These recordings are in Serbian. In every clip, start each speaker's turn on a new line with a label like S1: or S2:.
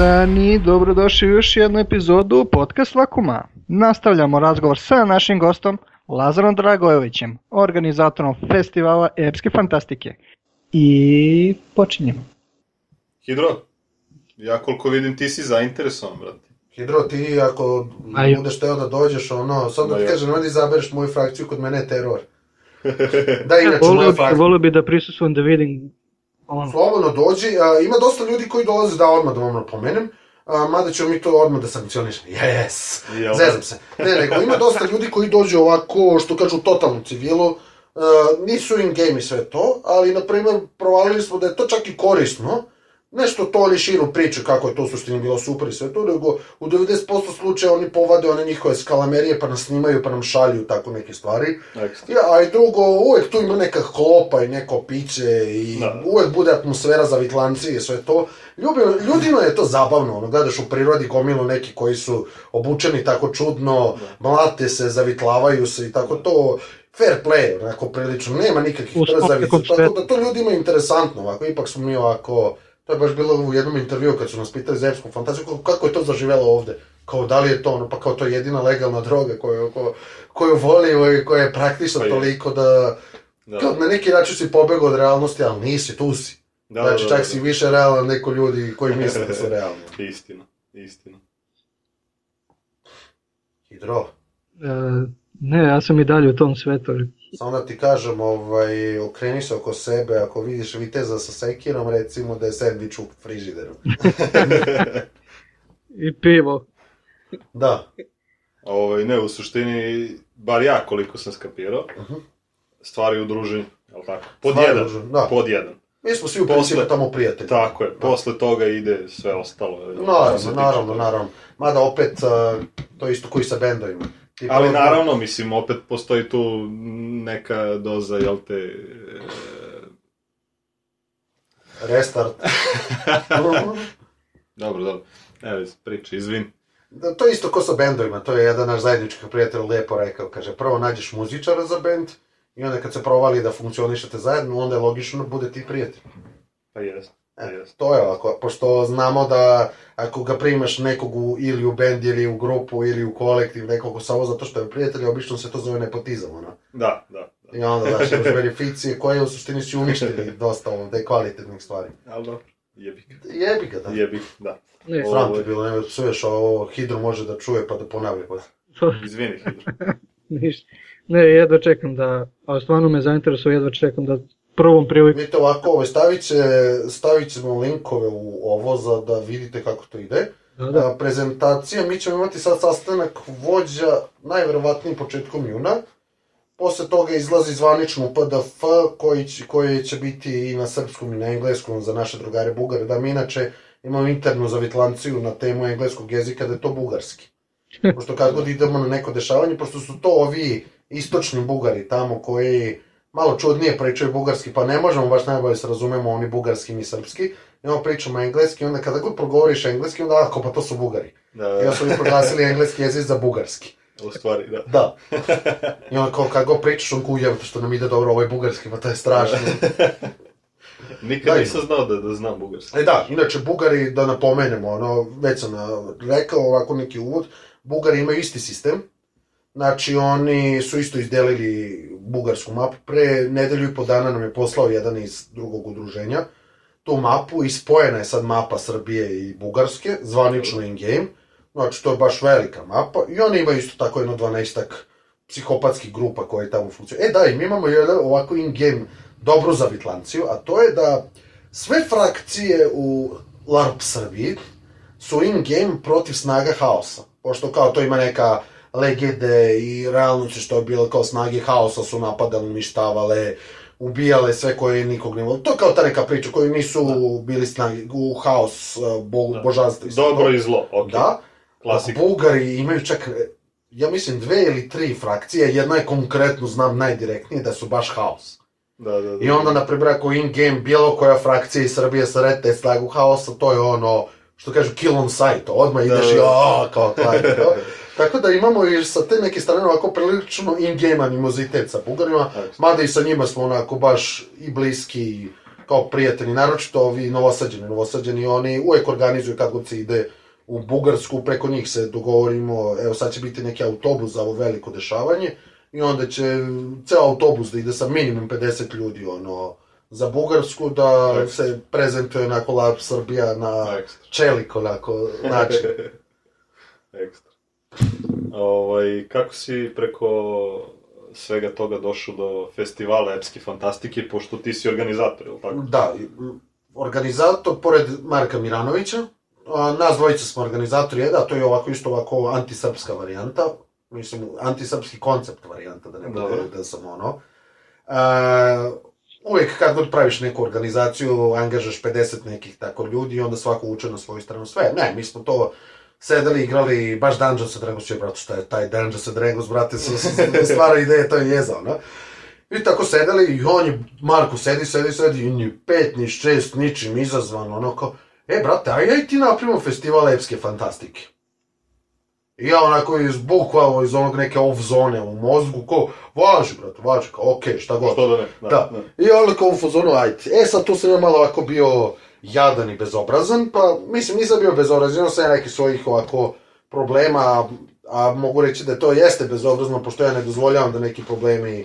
S1: Dobar dan i dobrodošli u još jednu epizodu Podcast Vakuma. Nastavljamo razgovor sa našim gostom Lazarom Dragojevićem, organizatorom festivala Epske fantastike. I počinjemo.
S2: Hidro, ja koliko vidim ti si zainteresovan, brate.
S3: Hidro, ti ako
S1: A jo.
S3: budeš teo da dođeš, ono, sad da
S2: Ma
S3: ti kažem, nemoj da izabereš moju frakciju, kod mene je teror. Da, inače,
S1: Volio
S3: moja
S1: bi,
S3: frakcija.
S1: volio bi da prisustvujem da vidim ono.
S3: Slobodno dođi, a, ima dosta ljudi koji dolaze da odmah da vam napomenem, a, mada ćemo mi to odmah da sankcionišemo. Yes!
S2: Jel?
S3: Zezam se. Ne, nego ima dosta ljudi koji dođu ovako, što kažu, totalnu civilu, Uh, nisu in game i sve to, ali, na primjer, provalili smo da je to čak i korisno, nešto to oni širu priče kako je to u suštini bilo super i sve to, nego u 90% slučaja oni povade one njihove skalamerije pa nas snimaju pa nam šalju tako neke stvari.
S2: Ekstra.
S3: Ja, a i drugo, uvek tu ima neka klopa i neko piće i
S2: Da.
S3: uvek bude atmosfera za vitlanci i sve to. Ljubi, ljudima je to zabavno, ono, gledaš u prirodi gomilu neki koji su obučeni tako čudno, mlate se, zavitlavaju se i tako to, fair play, onako prilično, nema nikakvih trzavica, tako da to ljudima je interesantno, ovako, ipak smo mi ovako, to je baš bilo u jednom intervju kad su nas pitali za epsku fantaziju, kako, je to zaživelo ovde, kao da li je to ono, pa kao to je jedina legalna droga koju, ko, koju volimo i koja je praktična
S2: Pa
S3: toliko da,
S2: Da.
S3: kao na neki način si pobegao od realnosti, ali nisi, tu si.
S2: Da,
S3: znači,
S2: da,
S3: čak
S2: da,
S3: si
S2: da.
S3: više realan neko ljudi koji misle da su realni.
S2: Istina, istina.
S3: Hidro,
S1: ne, ja sam i dalje u tom svetu.
S3: samo da ti kažem, ovaj, okreni se oko sebe, ako vidiš viteza sa sekirom, recimo da je sandvič u frižideru.
S1: I pivo.
S3: Da,
S2: Ovaj, ne, u suštini, bar ja koliko sam skapirao,
S3: Mhm.
S2: stvari u druženju, jel tako? Pod
S3: Stvari
S2: jedan,
S3: druženju, da.
S2: pod jedan.
S3: mi smo svi u
S2: Posle-
S3: principu tamo prijatelji.
S2: Tako je, posle toga ide sve ostalo.
S3: Naravno, naravno, naravno. Mada opet, a, to je isto koji sa bendovima.
S2: Ali naravno, mislim, opet postoji tu neka doza, jel te, e,
S3: Restart.
S2: dobro, dobro, evo, priča, izvin.
S3: Da, to je isto ko sa bendovima, to je jedan naš zajednički prijatelj lepo rekao, kaže, prvo nađeš muzičara za bend i onda kad se provali da funkcionišete zajedno, onda je logično da bude ti prijatelj.
S2: Pa jes, pa
S3: E, to je ovako, pošto znamo da ako ga primaš nekog u, ili u bend, ili u grupu, ili u kolektiv, nekog samo zato što je prijatelj, obično se to zove nepotizam, ono.
S2: Da, da, da.
S3: I onda, znaš, imaš beneficije koje u suštini su uništili dosta ovde kvalitetnih stvari.
S2: Ali dobro, jebi ga.
S3: Jebi ga, da.
S2: Jebi, da.
S1: Ne,
S3: Sram te bilo, ne psuješ ovo, Hidro može da čuje pa da ponavlja. Pa.
S2: Izvini, Hidro.
S1: ništa. Ne, jedva čekam da, ali stvarno me zainteresuje, jedva čekam da prvom priliku.
S3: Vidite ovako, ovaj, stavit, će, stavit ćemo linkove u ovo za da vidite kako to ide.
S1: Da, da.
S3: A, prezentacija, mi ćemo imati sad sastanak vođa, najverovatnije početkom juna. Posle toga izlazi zvanično PDF koji će, koji će biti i na srpskom i na engleskom za naše drugare bugare. Da mi inače imamo internu zavitlanciju na temu engleskog jezika da je to bugarski. Pošto kad god idemo na neko dešavanje, pošto su to ovi istočni bugari tamo koji malo čudnije pričaju bugarski, pa ne možemo baš najbolje se razumemo oni bugarski i srpski. I onda pričamo engleski, onda kada god progovoriš engleski, onda ako pa to su bugari.
S2: Da,
S3: I onda su mi proglasili engleski jezik za bugarski.
S2: u stvari, da.
S3: Da. I onda kao god pričaš, on kujev, što nam ide dobro, ovo je bugarski, pa to je strašno.
S2: Nikad
S3: Da,
S2: nisam znao da, da znam bugarski.
S3: E da, inače, Bugari, da napomenemo, ono, već sam rekao ovako neki uvod, Bugari imaju isti sistem, znači oni su isto izdelili bugarsku mapu, pre nedelju i po dana nam je poslao jedan iz drugog udruženja, tu mapu i spojena je sad mapa Srbije i Bugarske, zvanično in game, znači to je baš velika mapa i oni imaju isto tako jedno 12 psihopatskih grupa koje tamo funkcionuju. E da, i mi imamo jedan ovako in game dobru zavitlanciju, a to je da sve frakcije u LARP Srbiji su in game protiv snaga haosa. Pošto kao to ima neka legende i realnosti što je bilo kao snage haosa su napadale, uništavale, ubijale sve koje nikog ne vole. To je kao ta neka priča koju nisu bili snage u haos, uh, bo,
S2: Da.
S3: božanstva. i sve
S2: Dobro i zlo, ok.
S3: Da,
S2: Klasika.
S3: Bugari imaju čak, ja mislim, dve ili tri frakcije, jedna je konkretno, znam najdirektnije, da su baš haos.
S2: Da, da, da.
S3: I onda, na primjer, ako in-game bilo koja frakcija iz Srbije srete snagu haosa, to je ono, što kažu, kill on sight, odmah
S2: Da,
S3: ideš
S2: da,
S3: i
S2: da.
S3: kao klanje, kao. Tako da imamo i sa te neke strane ovako prilično in-game animozitet sa Bugarima,
S2: Tako.
S3: mada i sa njima smo onako baš i bliski, kao prijatelji, naročito ovi novosađeni, novosađeni, oni uvek organizuju kad god se ide u Bugarsku, preko njih se dogovorimo, evo sad će biti neki autobus za ovo veliko dešavanje, i onda će ceo autobus da ide sa minimum 50 ljudi, ono, za Bugarsku, da
S2: Ekstra.
S3: se prezentuje onako Lab Srbija na
S2: Ekstra.
S3: čelik, onako, način.
S2: Ekstra. Ovaj, kako si preko svega toga došao do festivala epske fantastike, pošto ti si organizator, je li tako?
S3: Da, organizator, pored Marka Miranovića, nas dvojica smo organizatori, je, da, to je ovako isto ovako antisrpska varijanta, mislim, antisrpski koncept varijanta, da ne bude da sam ono. A, uvijek kad god praviš neku organizaciju, angažaš 50 nekih tako ljudi i onda svako uče na svoju stranu sve. Ne, mi smo to sedeli, igrali baš Dungeons and Dragons, je, brate, šta je taj Dungeons and Dragons, brate, sa, sa, stvara ideje, to je jezao, no? I tako sedeli i on je, Marko sedi, sedi, sedi, i ni pet, ni šest, ničim izazvan, ono kao, e, brate, aj, aj ti napravimo festival epske fantastike. I ja onako iz bukvalno iz onog neke off zone u mozgu, ko, važi, brate, važi, kao, okej, šta god.
S2: Što da ne? Da,
S3: Da. I onda kao u fazonu, ajde. E sad tu sam ja malo ovako bio jadan i bezobrazan, pa mislim nisam bio bezobrazan, imao sam nekih svojih ovako problema, a, a mogu reći da to jeste bezobrazno, pošto ja ne dozvoljavam da neki problemi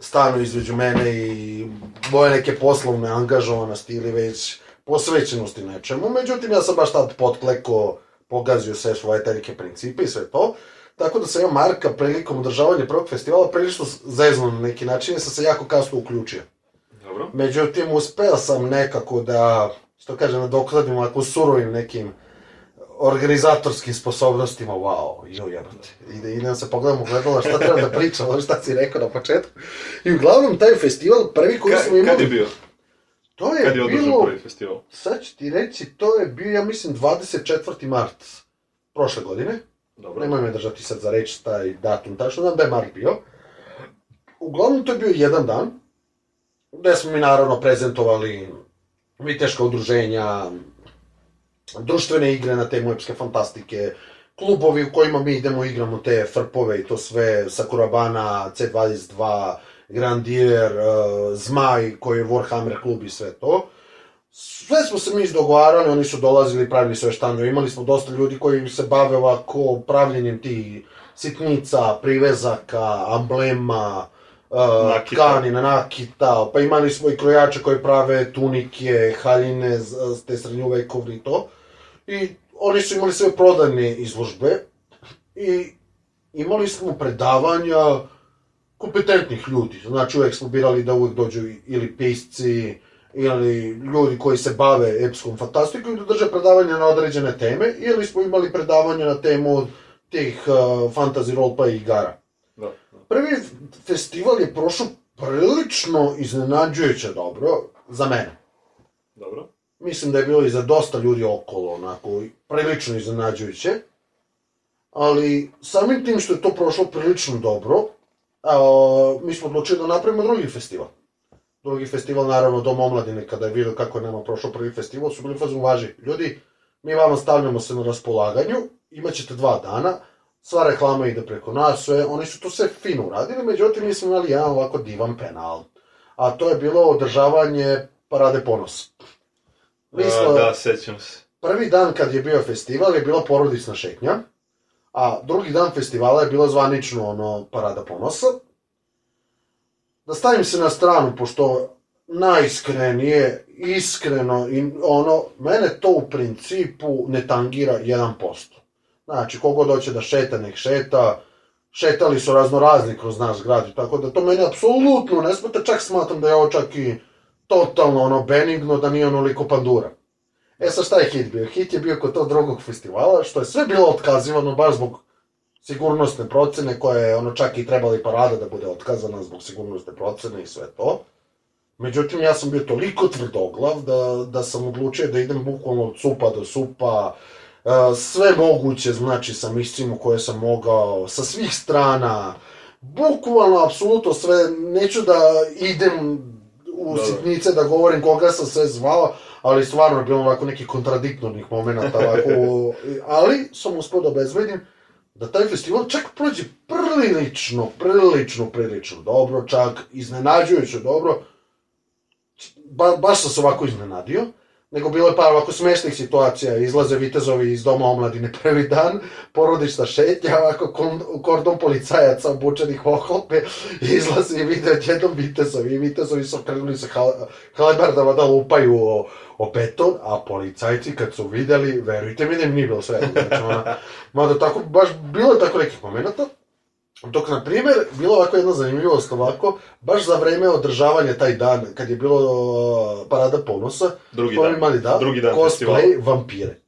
S3: stanu između mene i moje neke poslovne angažovanosti ili već posvećenosti nečemu. Međutim, ja sam baš tad potkleko, pogazio sve svoje te neke principe i sve to. Tako da sam ja Marka prilikom održavanja prvog festivala prilično zeznuo na neki način, jer sam se jako kasno uključio.
S2: Dobro.
S3: Međutim, uspeo sam nekako da, što kaže, nadoknadim ovako surovim nekim organizatorskim sposobnostima, wow, jo jebate. I da idem se pogledam u gledala šta treba da pričam, ono šta si rekao na početku. I uglavnom, taj festival, prvi koji
S2: Ka,
S3: smo imali...
S2: kad je bio?
S3: To je,
S2: Kad je
S3: bilo,
S2: prvi festival?
S3: sad ću ti reći, to je bio, ja mislim, 24. mart prošle godine.
S2: Dobro.
S3: Nemoj me držati sad za reč taj datum, tačno znam da je Mark bio. Uglavnom to je bio jedan dan, gde smo mi naravno prezentovali viteška udruženja, društvene igre na temu epske fantastike, klubovi u kojima mi idemo igramo te frpove i to sve, Sakurabana, C22, Grandier, uh, Zmaj koji je Warhammer klub i sve to. Sve smo se mi izdogovarali, oni su dolazili, pravili sve štandove, imali smo dosta ljudi koji se bave ovako pravljenjem tih sitnica, privezaka, amblema, uh,
S2: Nakita.
S3: tkanina, nakita, pa imali smo i krojače koji prave tunike, haljine, te srednjovekovne i to. I oni su imali sve prodajne izložbe i imali smo predavanja kompetentnih ljudi. Znači uvek smo birali da uvek dođu ili pisci, ili ljudi koji se bave epskom fantastikom i da drže predavanja na određene teme, ili smo imali predavanja na temu tih uh, fantasy roleplay igara. Prvi festival je prošao prilično iznenađujuće dobro za mene.
S2: Dobro.
S3: Mislim da je bilo i za dosta ljudi okolo, onako, prilično iznenađujuće. Ali samim tim što je to prošlo prilično dobro, a, mi smo odlučili da napravimo drugi festival. Drugi festival, naravno, Dom omladine, kada je vidio kako je nama prošao prvi festival, su bili fazom važi. Ljudi, mi vama stavljamo se na raspolaganju, imat ćete dva dana, sva reklama ide preko nas, sve, oni su to sve fino uradili, međutim, mi smo imali jedan ovako divan penal. A to je bilo održavanje parade ponosa. Mi smo,
S2: A, da, sećam se.
S3: prvi dan kad je bio festival je bila porodična šetnja, a drugi dan festivala je bila zvanično ono parada ponosa. Da stavim se na stranu, pošto najiskrenije, iskreno, i ono, mene to u principu ne tangira 1%. Znači, kogod hoće da šeta, nek šeta, šetali su razno razni kroz naš grad, tako da to mene apsolutno ne smeta, čak smatram da je ovo čak i totalno ono benigno, da nije onoliko pandura. E sad šta je hit bio? Hit je bio kod tog drugog festivala, što je sve bilo otkazivano baš zbog sigurnosne procene, koja je ono čak i trebala i parada da bude otkazana zbog sigurnosne procene i sve to. Međutim, ja sam bio toliko tvrdoglav da, da sam odlučio da idem bukvalno od supa do supa, sve moguće, znači, sa mislima koje sam mogao, sa svih strana, bukvalno, apsolutno sve, neću da idem u
S2: Da.
S3: sitnice da govorim koga sam sve zvao, ali stvarno je bilo ovako nekih kontradiktornih momenta, ovako, ali sam uspio da obezbedim da taj festival čak prođe prilično, prilično, prilično dobro, čak iznenađujuće dobro, ba, baš sam se ovako iznenadio, nego bilo je par ovako smešnih situacija, izlaze vitezovi iz doma omladine prvi dan, porodična šetnja, ovako kordon policajaca obučenih oklope, izlazi i vide odjednom vitezovi, i vitezovi su krenuli sa hal- halebardama da lupaju o, o beton, a policajci kad su videli, verujte mi da im nije bilo sve, znači ona, mada tako, baš, bilo je tako nekih momenta, Dok, na primjer, bilo ovako jedna zanimljivost ovako, baš za vreme održavanja taj dan, kad je bilo uh, parada ponosa,
S2: Drugi dan.
S3: imali da,
S2: Drugi dan
S3: cosplay vampire.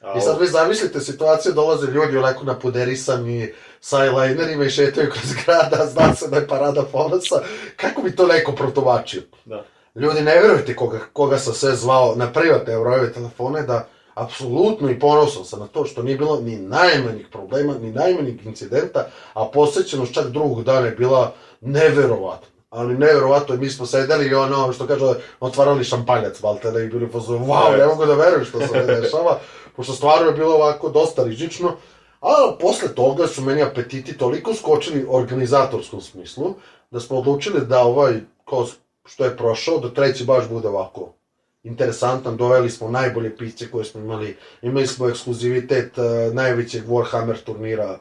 S2: A,
S3: I sad vi zamislite situaciju, dolaze ljudi onako napuderisani sa eyelinerima i šetaju kroz grada, zna se da je parada ponosa, kako bi to neko protumačio?
S2: Da.
S3: Ljudi, ne verujete koga, koga sam sve zvao na privatne brojeve telefone, da apsolutno i ponosan sam na to što nije bilo ni najmanjih problema, ni najmanjih incidenta, a posjećenost čak drugog dana je bila neverovatna. Ali neverovatno, mi smo sedeli i ono, što kaže, otvarali šampanjac, baltene i bili fazonu, wow, ne mogu da verujem što se ne dešava, pošto stvarno je bilo ovako dosta rizično, a posle toga su meni apetiti toliko skočili u organizatorskom smislu, da smo odlučili da ovaj, ko što je prošao, da treći baš bude ovako interesantan, doveli smo najbolje pisce koje smo imali, imali smo ekskluzivitet uh, najvećeg Warhammer turnira,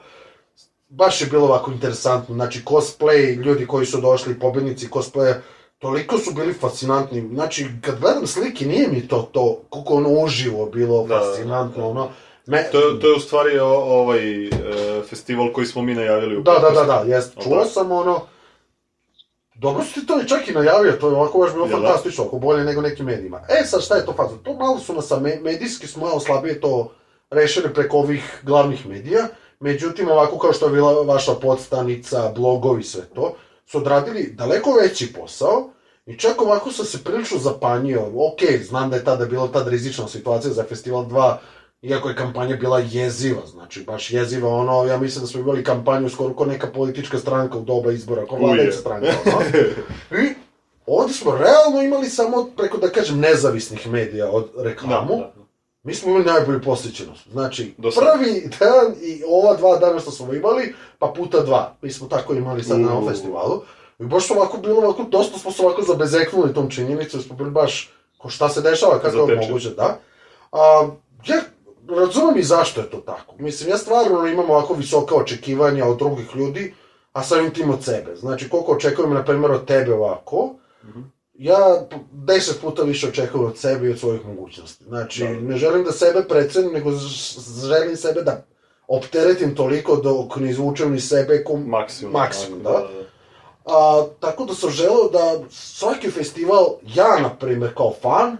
S3: baš je bilo ovako interesantno, znači cosplay, ljudi koji su došli, pobednici cosplaya, toliko su bili fascinantni, znači kad gledam slike nije mi to to, koliko ono uživo bilo
S2: Da,
S3: fascinantno,
S2: da.
S3: ono, me,
S2: To, je- to je u stvari o, ovaj e, festival koji smo mi najavili u
S3: Da, da, da, da, jest. Čuo
S2: tako?
S3: sam ono... Dobro si ti to i čak i najavio, to je ovako baš bilo
S2: da?
S3: fantastično, ako bolje nego nekim medijima. E, sad šta je to faza? To malo su nas, medijski smo malo slabije to rešili preko ovih glavnih medija, međutim, ovako kao što je bila vaša podstanica, blogovi, sve to, su odradili daleko veći posao, I čak ovako sam se prilično zapanjio. Ok, znam da je tada bila tad rizična situacija za Festival 2, iako je kampanja bila jeziva, znači baš jeziva, ono, ja mislim da smo imali kampanju skoro kao neka politička stranka u doba izbora,
S2: Uje.
S3: vladajuća stranka, ono. I ovde smo realno imali samo, preko da kažem, nezavisnih medija od reklamu.
S2: Da, da.
S3: Mi smo imali najbolju posjećenost. Znači,
S2: Do sad.
S3: prvi dan i ova dva dana što smo imali, pa puta dva. Mi smo tako imali sad na ovom festivalu. I baš ovako bilo, ovako, dosta smo se ovako zabezeknuli tom činjenicom, smo bili baš, ko šta se dešava, kako je moguće, da. A, ja razumem i zašto je to tako. Mislim, ja stvarno imam ovako visoka očekivanja od drugih ljudi, a samim tim od sebe. Znači, koliko očekujem, na primjer, od tebe ovako, ja p- deset puta više očekujem od sebe i od svojih mogućnosti. Znači,
S2: Da.
S3: ne želim da sebe precenim, nego želim sebe da opteretim toliko dok ne izvučem ni sebe kom...
S2: Maksimum.
S3: Maksimum,
S2: tako,
S3: da. A, tako da sam želeo da svaki festival, ja, na primjer, kao fan,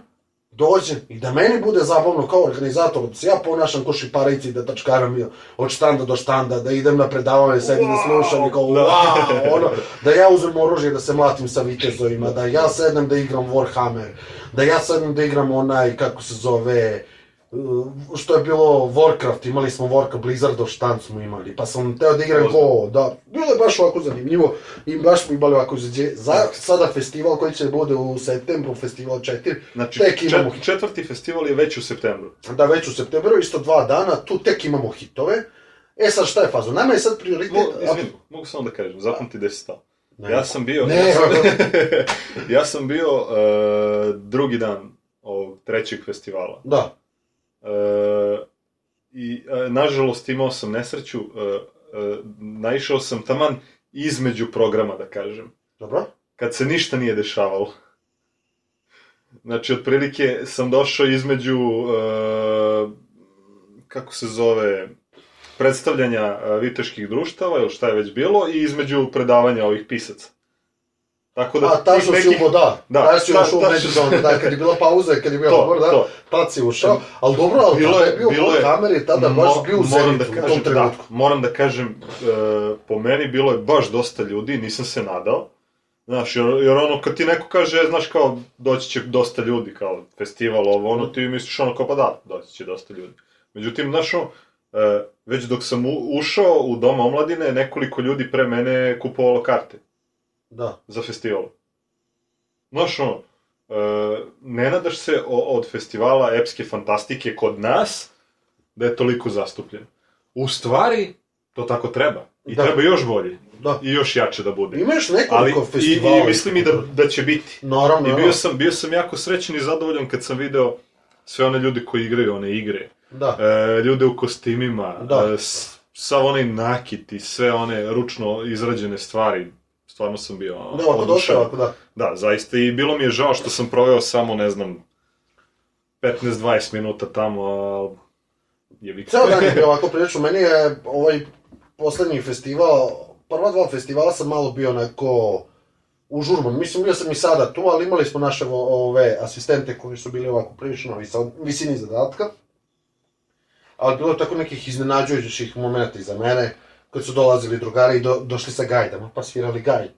S3: dođem i da meni bude zabavno kao organizator, da se ja ponašam ko šiparici, da tačkaram je od štanda do štanda, da idem na predavanje, sedim da slušam i kao
S2: Da.
S3: wow, ono, da ja uzmem oružje da se mlatim sa vitezovima, da ja sednem da igram Warhammer, da ja sednem da igram onaj, kako se zove, uh, što je bilo Warcraft, imali smo Warcraft, Blizzardov štan smo imali, pa sam teo da igram ko, da, bilo je baš ovako zanimljivo i baš smo imali ovako izađe, za sada festival koji će da bude u septembru, festival 4,
S2: Znači,
S3: tek imamo
S2: čet, četvrti festival je već u septembru.
S3: da već u septembru, isto dva dana, tu tek imamo hitove. E sad šta je faza? Nama je sad prioritet...
S2: Mo, izvini, mogu samo da kažem, zapamti gde si stao.
S3: Ne.
S2: Ja sam bio...
S3: Ne.
S2: Ja sam, ja sam bio e, drugi dan ovog trećeg festivala.
S3: Da,
S2: E, I, e, nažalost, imao sam nesreću, e, e, naišao sam taman između programa, da kažem.
S3: dobro.
S2: kad se ništa nije dešavalo. Znači, otprilike sam došao između, e, kako se zove, predstavljanja e, viteških društava, ili šta je već bilo, i između predavanja ovih pisaca. Tako da,
S3: A, ta
S2: tih
S3: što si ubo, da.
S2: Da,
S3: Da, si ušao u međuzonu, da, kad je bila pauza, kad je bio
S2: To,
S3: odmor, da,
S2: to.
S3: tad si ušao. Ali dobro, ali
S2: Bilo je-
S3: bio
S2: bilo je-
S3: je tada baš
S2: Mo-
S3: bio u
S2: moram da kažem, da, moram da kažem, e, po meni bilo je baš dosta ljudi, nisam se nadao. Znaš, jer, jer ono, kad ti neko kaže, znaš, kao, doći će dosta ljudi, kao, festival, ovo, ono, ti misliš ono, kao, pa da, doći će dosta ljudi. Međutim, znaš, ono, e, već dok sam u, ušao u dom omladine, nekoliko ljudi pre mene kupovalo karte
S3: Da.
S2: za festival. Znaš, ono, e, ne nadaš se od festivala epske fantastike kod nas da je toliko zastupljen. U stvari, to tako treba. I
S3: Da.
S2: treba još bolje.
S3: Da.
S2: I još jače da bude.
S3: Ima još
S2: Ali,
S3: nekoliko
S2: i,
S3: festivala.
S2: i mislim i da, da će biti.
S3: Naravno,
S2: I bio sam, bio sam jako srećan i zadovoljan kad sam video sve one ljude koji igraju one igre.
S3: Da.
S2: E, ljude u kostimima,
S3: Da.
S2: e, s- sav onaj nakit i sve one ručno izrađene stvari. Stvarno sam bio
S3: Da, ovako došao, ovako da.
S2: Da, zaista i bilo mi je žao što sam proveo samo, ne znam, 15-20 minuta tamo, ali je vi...
S3: Ceo dan je bio ovako prilično. Meni je ovaj poslednji festival, prva dva festivala sam malo bio onako užurban. Mislim, bio sam i sada tu, ali imali smo naše ove asistente koji su bili ovako prilično visini zadatka. Ali bilo je tako nekih iznenađujućih momenta iza mene, kad su dolazili drugari i do, došli sa gajdama, pa svirali gajd.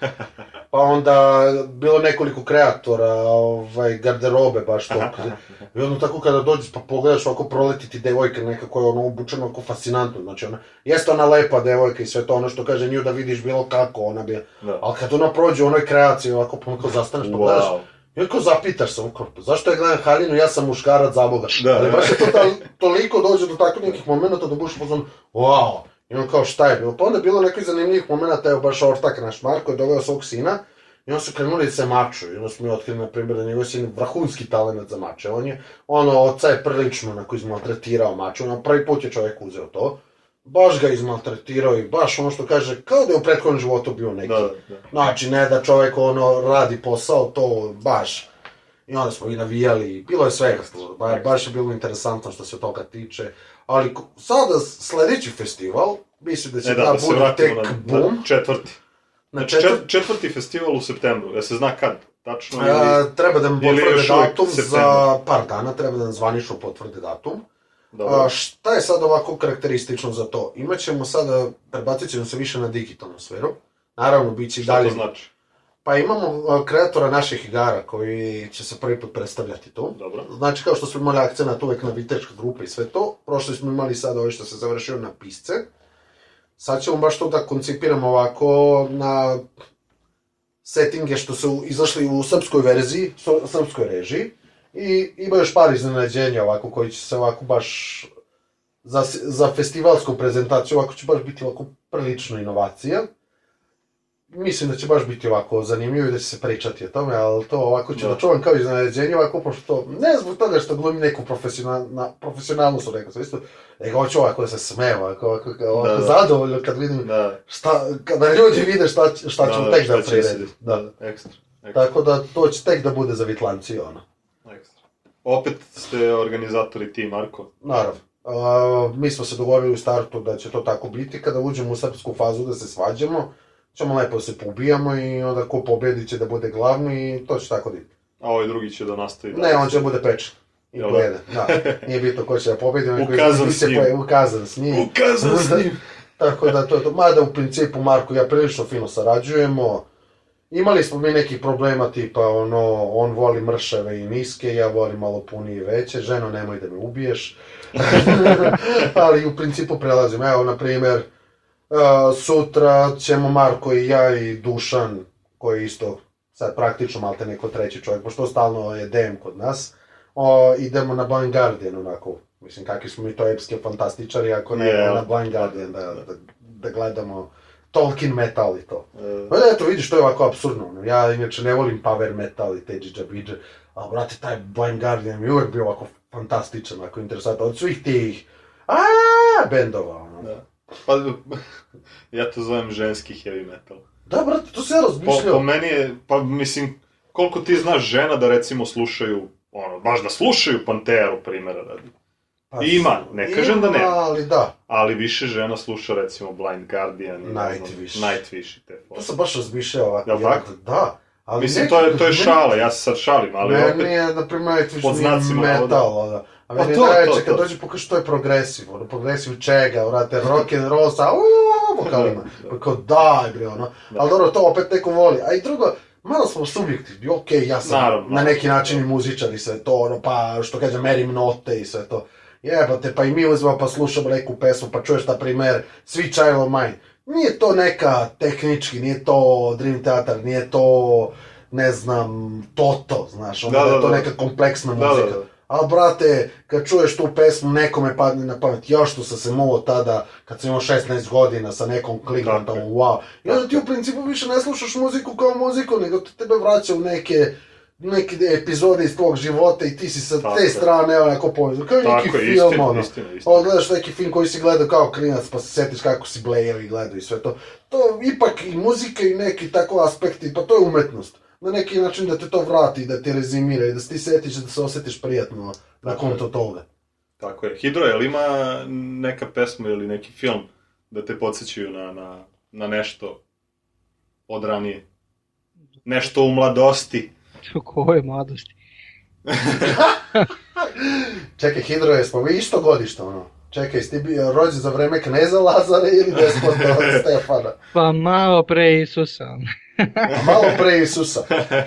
S3: Pa onda bilo nekoliko kreatora, ovaj, garderobe baš to. I onda tako kada dođeš pa pogledaš ovako proleti ti devojka neka koja je ono obučena ovako fascinantno. Znači ona, jeste ona lepa devojka i sve to ono što kaže nju da vidiš bilo kako ona bi.
S2: Da.
S3: Ali kad ona prođe u onoj kreaciji ovako pa onako zastaneš pa gledaš.
S2: Wow.
S3: I onako zapitaš se, onako, pa zašto ja gledam Halinu, ja sam muškarac za Boga.
S2: Da,
S3: Ali baš je to ta, toliko dođe do takvih nekih momenta da budeš pozvan, wow. I on kao šta je bilo? Pa onda je bilo nekih zanimljivih momenta, evo baš Ortak, naš Marko, je doveo svog sina i on su krenuli da se maču. I onda smo mi otkrili, na primjer, da njegov sin vrhunski talent za mače. On je, ono, oca je prilično onako izmaltretirao maču. Na prvi put je čovjek uzeo to. Baš ga izmaltretirao i baš ono što kaže, kao da je u prethodnom životu bio neki.
S2: Da, da.
S3: Znači, ne da čovjek ono radi posao, to baš. I onda smo i navijali, bilo je svega ba, baš je bilo interesantno što se toga tiče. Ali sada sledeći festival, mislim da će
S2: E
S3: da,
S2: da, da
S3: bude tek
S2: na,
S3: bum.
S2: na četvrti.
S3: Na
S2: Znači,
S3: četvr...
S2: čet- četvrti festival u septembru, da se zna kad, tačno ili...
S3: A, treba da
S2: ili
S3: potvrde datum za par dana, treba da nam zvanično potvrde datum.
S2: Dobro.
S3: A, šta je sad ovako karakteristično za to? Imaćemo sada, prebacit ćemo se više na digitalnu sferu. Naravno, bit će i
S2: Šta
S3: dalje
S2: to znači?
S3: Pa imamo a, kreatora naših igara koji će se prvi put predstavljati tu.
S2: Dobro.
S3: Znači, kao što smo imali akcenat uvek na viteška grupa i sve to, prošli smo imali sad ovo što se završio na pisce. Sad ćemo baš to da koncipiramo ovako na settinge što su izašli u srpskoj verziji, srpskoj režiji. I ima još par iznenađenja ovako koji će se ovako baš za, za festivalsku prezentaciju ovako će baš biti ovako prilično inovacija. Mislim da će baš biti ovako zanimljivo i da će se pričati o tome, ali to ovako ću da,
S2: Da.
S3: čuvam kao iznenađenje, ovako, pošto ne zbog toga što glumim neku profesional, na, profesionalnost u nekom smislu, nego hoću ovako da se smejem, ovako, ovako, ovako
S2: Da, da.
S3: zadovoljno kad vidim
S2: Da,
S3: šta, kada ljudi vide šta, će- šta tek da
S2: šta će se
S3: priredim.
S2: desiti.
S3: Da.
S2: da, ekstra. ekstra.
S3: Tako da to će tek da bude za vitlanci, ono.
S2: ekstra. Opet ste organizatori ti, Marko.
S3: Naravno. Uh, mi smo se dogovorili u startu da će to tako biti, kada uđemo u srpsku fazu da se svađamo, ćemo lepo da se poubijamo i onda ko pobedi će da bude glavni i to će tako biti.
S2: A ovaj drugi će da nastavi.
S3: Ne, on će da bude pečen. I
S2: Jel da?
S3: pojede. Da. Nije bitno ko će da pobedi. koji
S2: Ukazan
S3: se
S2: s njim.
S3: poje- Ukazan s njim.
S2: Ukazan s njim.
S3: Tako da to je to. Mada u principu Marko i ja prilično fino sarađujemo. Imali smo mi nekih problema tipa ono, on voli mršave i niske, ja volim malo punije i veće, ženo nemoj da me ubiješ. Ali u principu prelazim. Evo, na primjer, uh, sutra ćemo Marko i ja i Dušan, koji je isto sad praktično malte neko treći čovjek, pošto stalno je DM kod nas, o, idemo na Blind Guardian onako, mislim kakvi smo mi to epske fantastičari, ako ne,
S2: Je,
S3: na Blind Guardian da, da, da gledamo Tolkien metal i to.
S2: E,
S3: Pa da, eto, vidiš, to je ovako absurdno. Ja inače ne volim power metal i te džidžabidže, ali, brate, taj Blind Guardian mi uvek bio ovako fantastičan, ovako interesantan, od svih tih a bendova, ono.
S2: Da. Pa, ja to zovem ženski heavy metal.
S3: Da, brate, to se ja
S2: Po,
S3: razmišljao.
S2: po meni je, pa mislim, koliko ti znaš žena da recimo slušaju, ono, baš da slušaju Panteru, primjera radi.
S3: Pa,
S2: ima, ne kažem da nema.
S3: ali da.
S2: Ali više žena sluša recimo Blind Guardian ne
S3: Nightwish.
S2: Nightwish i te
S3: To
S2: fore.
S3: sam baš razmišljao ovako.
S2: Jel tako?
S3: Da. Ali
S2: Mislim,
S3: neki-
S2: to je, to je šala, ja se sad šalim, ali
S3: Meni
S2: opet...
S3: je, na primjer,
S2: Pod znacima
S3: metal, da. A
S2: Pa
S3: meni
S2: to,
S3: je najveće
S2: to,
S3: kad
S2: to.
S3: dođe pokaže što je progresiv, ono, progresiv čega, vrate, rock and roll sa uuu, vokalima.
S2: Da, da.
S3: Pa kao daj, bre, ono.
S2: Da.
S3: Ali dobro, to opet neko voli. A i drugo, malo smo subjektivni, okej, ja sam
S2: Naravno.
S3: na neki način i muzičar i sve to, ono, pa, što kaže, merim note i sve to. Jebate, pa i mi uzmemo pa slušamo neku pesmu, pa čuješ, na primer, Sweet Child of Mine. Nije to neka tehnički, nije to Dream Theater, nije to, ne znam, Toto, znaš, ono,
S2: Da,
S3: da,
S2: da,
S3: je to
S2: da.
S3: neka kompleksna
S2: Da,
S3: muzika.
S2: da, da.
S3: Ali, brate, kad čuješ tu pesmu, nekome padne na pamet, još što sam se muo tada, kad sam imao 16 godina sa nekom
S2: je.
S3: tamo, wow. I onda ti u principu više ne slušaš muziku kao muziku, nego to tebe vraća u neke neke epizode iz tvog života i ti si sa
S2: Tako
S3: te strane onako povezan. Kao i neki
S2: Tako je,
S3: film,
S2: istina,
S3: ono.
S2: istina, istina.
S3: Gledaš neki film koji si gledao kao klinac, pa se setiš kako si blejevi gledao i sve to. To ipak i muzika i neki tako aspekti, pa to je umetnost. Na neki način da te to vrati, da te rezimira i da se ti setiš da se osjetiš prijatno nakon to toga.
S2: Tako je. Hidro, je li ima neka pesma ili neki film da te podsjećaju na, na, na nešto od ranije? Nešto u mladosti?
S1: U kojoj mladosti?
S3: Čekaj, Hidro, jesmo vi isto godište, ono? Čekaj, ti bio rođen za vreme kneza Lazara ili despota Stefana?
S1: Pa malo pre Isusa.
S3: A malo pre Isusa.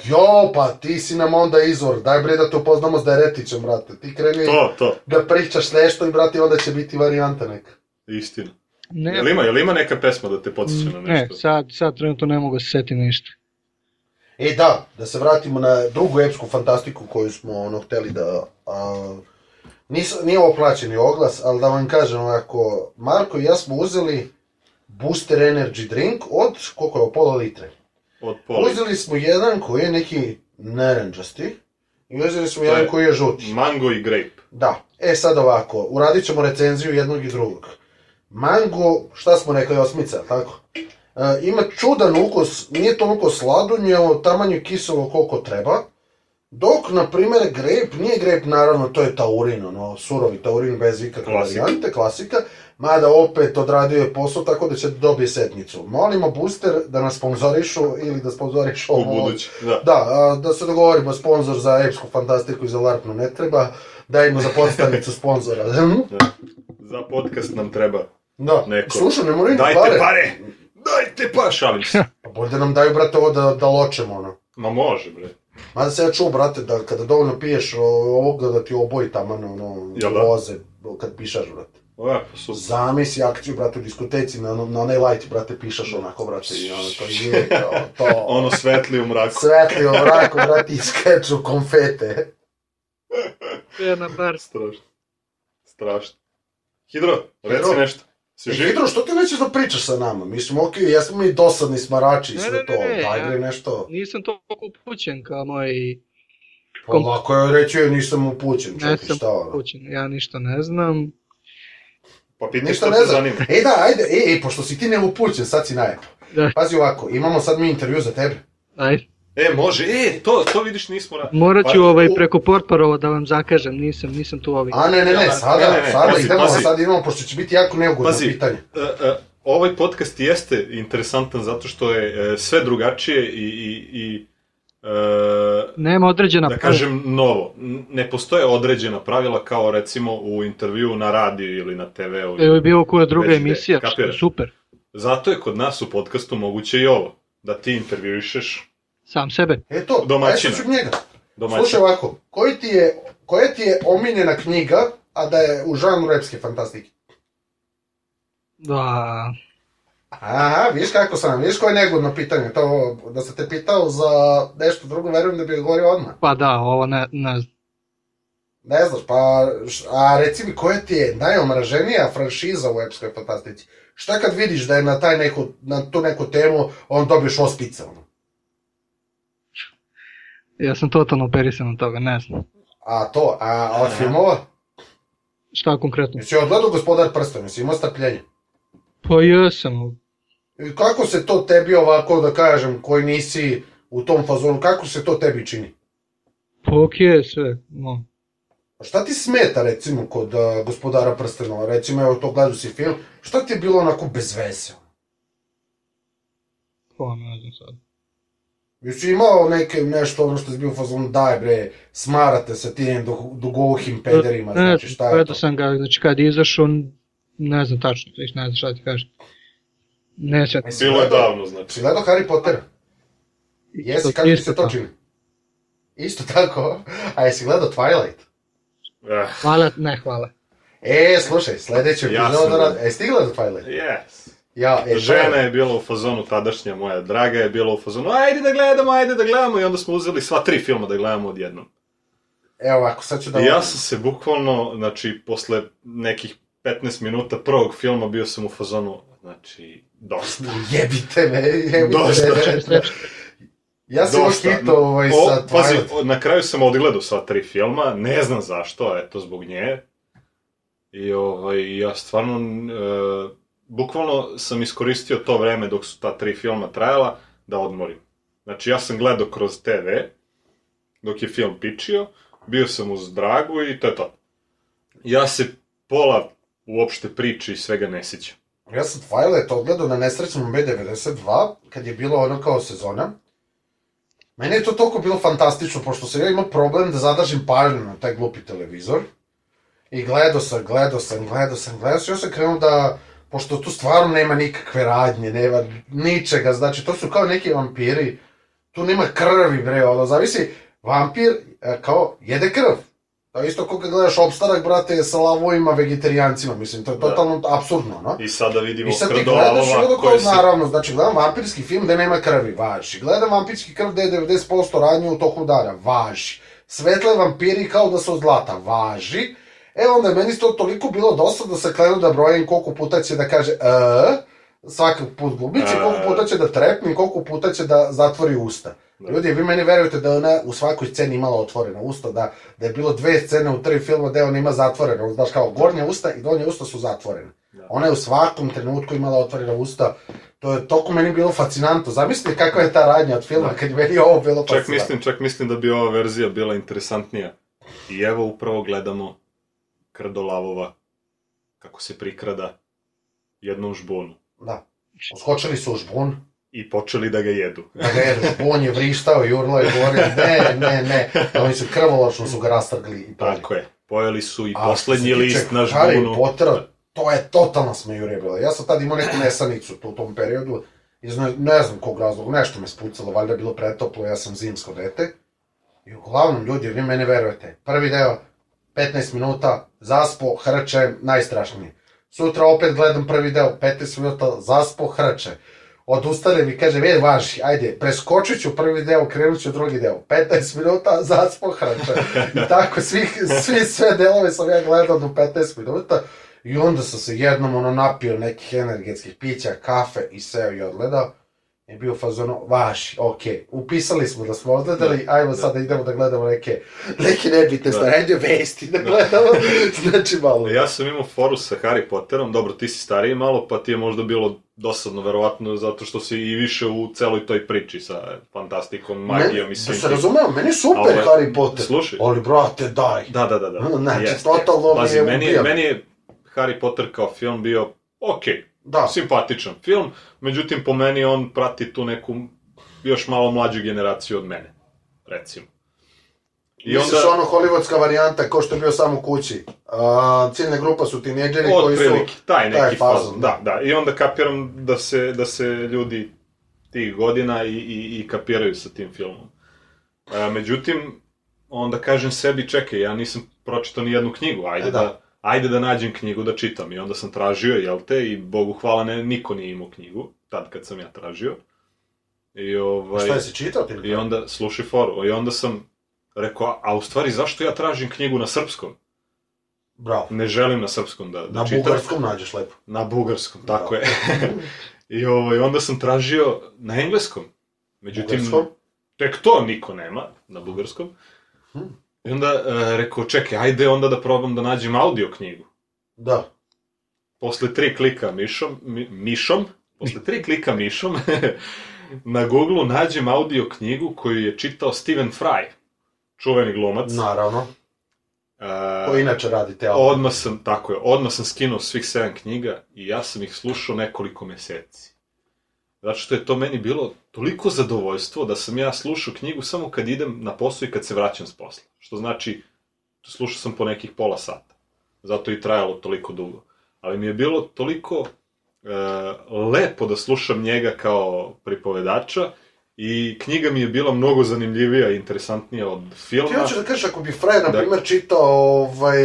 S3: Jo, pa ti si nam onda izvor. Daj bre da te upoznamo s Deretićem, brate. Ti kreni
S2: To, to.
S3: da pričaš nešto i, brate, onda će biti varijanta neka.
S2: Istina.
S1: Ne,
S2: Jel ima, jel ima neka pesma da te podsjeća na
S1: ne,
S2: nešto?
S1: sad, sad trenutno ne mogu se setiti ništa.
S3: E da, da se vratimo na drugu epsku fantastiku koju smo ono hteli da... A, nis, nije ovo plaćeni oglas, ali da vam kažem ovako, Marko i ja smo uzeli Booster Energy drink od, koliko je, pola litre.
S2: Od poli.
S3: Uzeli smo jedan koji je neki naranđasti i uzeli smo
S2: To
S3: jedan
S2: je-
S3: koji je žuti.
S2: Mango i grape.
S3: Da, e sad ovako, uradit ćemo recenziju jednog i drugog. Mango, šta smo rekli, osmica, tako? E, ima čudan ukus, nije toliko sladunjevo, taman je kiselo koliko treba. Dok, na primjer, grape, nije grape, naravno, to je taurin, ono, surovi taurin bez ikakve varijante, klasika. Mada opet odradio je posao tako da će dobije setnicu. Molimo Booster da nas sponzorišu ili da sponzorišu
S2: U
S3: ovo.
S2: budući. Da.
S3: Da, a, da se dogovorimo, sponsor za epsku fantastiku i za larpnu ne treba, dajmo za podstanicu sponzora.
S2: Za podcast nam treba.
S3: da,
S2: Neko.
S3: slušaj, ne moraju
S2: Dajte
S3: pare.
S2: pare! Dajte pa, šalim se.
S3: Pa bolje da nam daju, brate, ovo da, da ločemo, ono.
S2: Ma može, bre.
S3: Mada se ja čuo, brate, da kada dovoljno piješ ovoga da ti oboji tamo, ono,
S2: Jel da?
S3: voze, kad pišaš, brate.
S2: Lepo, super.
S3: Zamisli akciju, brate, u diskoteci, na, na onaj light, brate, pišaš onako, brate, i ono, to je, kao, to...
S2: Ono svetli u mraku.
S3: Svetli u mraku, brate, i skeču konfete.
S1: Jedna bar.
S2: Strašno. Strašno. Hidro, reci
S3: Hidro?
S2: nešto. Si
S3: E,
S2: živ?
S3: Hidro, što ti nećeš da pričaš sa nama? Mislim, okej, jesmo mi dosadni smarači i sve
S1: ne, ne,
S3: to,
S1: ne,
S3: daj
S1: ja-
S3: nešto.
S1: Nisam toliko upućen kao moj...
S3: Pa lako je reći, ja nisam upućen, čekaj, šta ono.
S1: upućen, ja ništa ne znam.
S2: Pa pitaj
S3: Ništa
S2: što
S3: ne
S2: te
S3: znam.
S2: zanima.
S3: E da, ajde, e, e, pošto si ti neupućen, sad si najep.
S1: Da.
S3: Pazi ovako, imamo sad mi intervju za tebe.
S1: Ajde.
S2: E, može, e, to, to vidiš nismo... Ra...
S1: Morat ću
S2: Pa,
S1: ovaj
S3: u-
S1: preko portparova da vam zakažem, nisam, nisam tu ovaj.
S3: A ne, ne, ne,
S2: Ja,
S3: sada,
S2: ne, ne, ne,
S3: sada
S2: pazi,
S3: idemo,
S2: pazi.
S3: sad idemo, pošto će biti jako neugodno
S2: Pazi,
S3: pitanje.
S2: e, e, ovaj podcast jeste interesantan zato što je e, sve drugačije i, i, i e,
S1: Nema određena
S2: da kažem novo. Ne postoje određena pravila kao recimo u intervju na radiju ili na TV-u.
S1: Evo je bilo koja druga
S2: gde,
S1: emisija, što je super.
S2: Zato je kod nas u podcastu moguće i ovo. Da ti intervjuišeš
S1: Sam sebe.
S3: E to,
S2: Domaćina.
S3: ajde njega.
S2: domaćin.
S3: Slušaj ovako, koji ti je, koja ti je omiljena knjiga, a da je u žanru repske fantastike?
S1: Da,
S3: Aha, viš kako sam, viš koje je negodno pitanje, to da se te pitao za nešto drugo, verujem da bi odgovorio odmah.
S1: pa da, ovo ne, ne znam.
S3: Ne znaš, pa, a reci mi, koja ti je najomraženija franšiza u epskoj fantastici? Šta kad vidiš da je na, taj neku, na tu neku temu, on dobiješ ospica, ono?
S1: Ja sam totalno operisan od toga, ne znam.
S3: A to, a, a od filmova?
S1: Šta konkretno?
S3: Jesi odgledao gospodar prstena, jesi imao strpljenje?
S1: Pa jesam,
S3: I kako se to tebi ovako, da kažem, koji nisi u tom fazonu, kako se to tebi čini?
S1: pa okej sve, no.
S3: A Šta ti smeta, recimo, kod uh, gospodara prstenova? Recimo, evo, to gledao si film, šta ti je bilo onako bez veze?
S1: Pa ne znam sad.
S3: Jesi imao neke, nešto ono što si bio u fazonu, daj bre, smarate sa tim dug- dugohim pederima,
S1: ne,
S3: znači šta je
S1: gledao
S3: to?
S1: sam ga, znači kad je izašao, ne znam tačno, viš ne znam šta ti kažem. Ne.
S3: Jesi
S2: Bilo je davno, znači.
S3: Si gledao Harry Pottera? Jesi, kako ti se to čini? Isto tako? A jesi gledao Twilight?
S2: Eh,
S1: Hvala, ne hvala.
S3: E, slušaj, sledeću
S2: Ja
S3: epizodu
S2: gledao.
S3: rad... E, ti gledao Twilight?
S2: yes.
S3: Ja, e, to
S2: Žena je bila u fazonu, tadašnja moja draga je bila u fazonu, ajde da gledamo, ajde da gledamo, i onda smo uzeli sva tri filma da gledamo odjednom.
S3: Evo ovako, sad ću da...
S2: Ja sam se bukvalno, znači, posle nekih 15 minuta prvog filma bio sam u fazonu, znači, dosta.
S3: Jebite me, jebite
S2: Dosta.
S3: me. Ja sam
S2: Dosta.
S3: hito ovaj,
S2: O,
S3: sa
S2: pazi,
S3: Twilight.
S2: na kraju sam odgledao sva tri filma, ne znam zašto, eto, zbog nje. I ovaj, ja stvarno, e, bukvalno sam iskoristio to vreme dok su ta tri filma trajala, da odmorim. Znači, ja sam gledao kroz TV, dok je film pičio, bio sam uz Dragu i to je to. Ja se pola uopšte priče i svega ne sjećam.
S3: Ja sam Twilight odgledao na nesrećnom B92, kad je bilo ono kao sezona. Meni je to toliko bilo fantastično, pošto sam ja imao problem da zadržim pažnju na taj glupi televizor. I gledao sam, gledao sam, gledao sam, gledao sam, ja sam krenuo da, pošto tu stvarno nema nikakve radnje, nema ničega, znači to su kao neki vampiri, tu nema krvi, bre, ono, zavisi, vampir e, kao jede krv. Je isto kao kad gledaš opstanak, brate, sa lavovima vegetarijancima, mislim, to je
S2: Da.
S3: totalno apsurdno, no?
S2: I sada vidimo
S3: I sad onda kao,
S2: koji se...
S3: naravno, znači gledam vampirski film gde nema krvi, važi. Gledam vampirski krv gde je 90% radnje u toku dana, važi. Svetle vampiri kao da su od zlata, važi. E onda je meni to toliko bilo dosta da se krenu da brojim koliko puta će da kaže e, svaki put glubići,
S2: E.
S3: koliko puta će da trepne, koliko puta će da zatvori usta.
S2: Da.
S3: Ljudi, vi meni verujete da ona u svakoj sceni imala otvorena usta, da, da je bilo dve scene u tri filma gde ona ima zatvorena, znaš kao gornja usta i donja usta su zatvorene.
S2: Da.
S3: Ona je u svakom trenutku imala otvorena usta. To je toliko meni bilo fascinantno. Zamislite kakva je ta radnja od filma kad je meni ovo bilo
S2: Čak
S3: fascinantno.
S2: mislim, čak mislim da bi ova verzija bila interesantnija. I evo upravo gledamo krdolavova kako se prikrada jednom žbunu.
S3: Da. Skočili su u žbun,
S2: I počeli da ga jedu.
S3: da ga jedu, žbun je vrištao, jurlo je govorio, ne, ne, ne. Oni su krvoločno su ga rastrgli i pojeli.
S2: Tako je. Pojeli su i
S3: A
S2: poslednji list na
S3: Harry
S2: žbunu.
S3: Pottera, to je totalna smejurija bila. Ja sam tad imao neku nesanicu tu u tom periodu. Iz ne, ne znam kog razloga, nešto me spucalo, valjda je bilo pretoplo, ja sam zimsko dete. I uglavnom, ljudi, vi mene verujete. Prvi deo, 15 minuta, zaspo, hrčem, najstrašniji. Sutra opet gledam prvi deo, 15 minuta, zaspo, hrče. Odustane mi, kaže, vidi, važi, ajde, preskočit ću prvi deo, krenut ću drugi deo. 15 minuta, zaspo, hrče. I tako, svih, svi sve delove sam ja gledao do 15 minuta. I onda sam se jednom ono napio nekih energetskih pića, kafe i seo i odgledao. I bio u fazonu, vaši, okej, upisali smo da smo odgledali,
S2: Da,
S3: ajmo
S2: da.
S3: sad da idemo da gledamo neke, neke nebitne
S2: Da.
S3: stvari, ajde vesti da gledamo, znači malo.
S2: Ja sam imao foru sa Harry Potterom, dobro, ti si stariji malo, pa ti je možda bilo dosadno, verovatno, zato što si i više u celoj toj priči sa fantastikom, magijom
S3: Meni-
S2: i svim
S3: Da se razumeo, meni je super
S2: Ali,
S3: Harry Potter.
S2: slušaj.
S3: Ali, brate, daj.
S2: Da, da, da, da.
S3: Znači,
S2: Jeste.
S3: totalno mi
S2: Pazi,
S3: je
S2: meni,
S3: ubijam.
S2: meni je Harry Potter kao film bio okej,
S3: Da,
S2: simpatičan film, međutim po meni on prati tu neku još malo mlađu generaciju od mene, recimo.
S3: I Misliš ono hollywoodska varijanta, ko što je bio sam u kući. A, ciljna grupa su tineđeri koji su...
S2: Otprilike, taj neki
S3: taj fazon,
S2: fazon, da, da. I onda kapiram da se, da se ljudi tih godina i, i, i kapiraju sa tim filmom. E, međutim, onda kažem sebi, čekaj, ja nisam pročitao ni jednu knjigu, ajde
S3: E,
S2: da.
S3: da.
S2: Ajde da nađem knjigu da čitam. I onda sam tražio, jel te, i Bogu hvala, ne, niko nije imao knjigu, tad kad sam ja tražio. I ovaj...
S3: Šta je si čitao ti?
S2: I onda, slušaj foru, i onda sam rekao, a, a u stvari zašto ja tražim knjigu na srpskom?
S3: Bravo.
S2: Ne želim na srpskom da, da
S3: Na
S2: čitam.
S3: bugarskom nađeš lepo.
S2: Na bugarskom, tako
S3: Da.
S2: je. I ovaj, onda sam tražio na engleskom. Međutim,
S3: Bugarskom?
S2: tek to niko nema na bugarskom.
S3: Hm.
S2: I onda e, rekao, čekaj, ajde onda da probam da nađem audio knjigu.
S3: Da.
S2: Posle tri klika mišom, mi, mišom, posle tri klika mišom, na Google nađem audio knjigu koju je čitao Stephen Fry, čuveni glumac.
S3: Naravno.
S2: E,
S3: Ko inače radi te audio.
S2: Odmah sam, tako je, odmah sam skinuo svih sedam knjiga i ja sam ih slušao nekoliko meseci. Zato što je to meni bilo toliko zadovoljstvo da sam ja slušao knjigu samo kad idem na posao i kad se vraćam s posla. Što znači, slušao sam po nekih pola sata. Zato i trajalo toliko dugo. Ali mi je bilo toliko e, lepo da slušam njega kao pripovedača I knjiga mi je bila mnogo zanimljivija i interesantnija od filma.
S3: Ti hoćeš da kažeš, ako bi Frajer, na
S2: Da.
S3: primjer, čitao ovaj,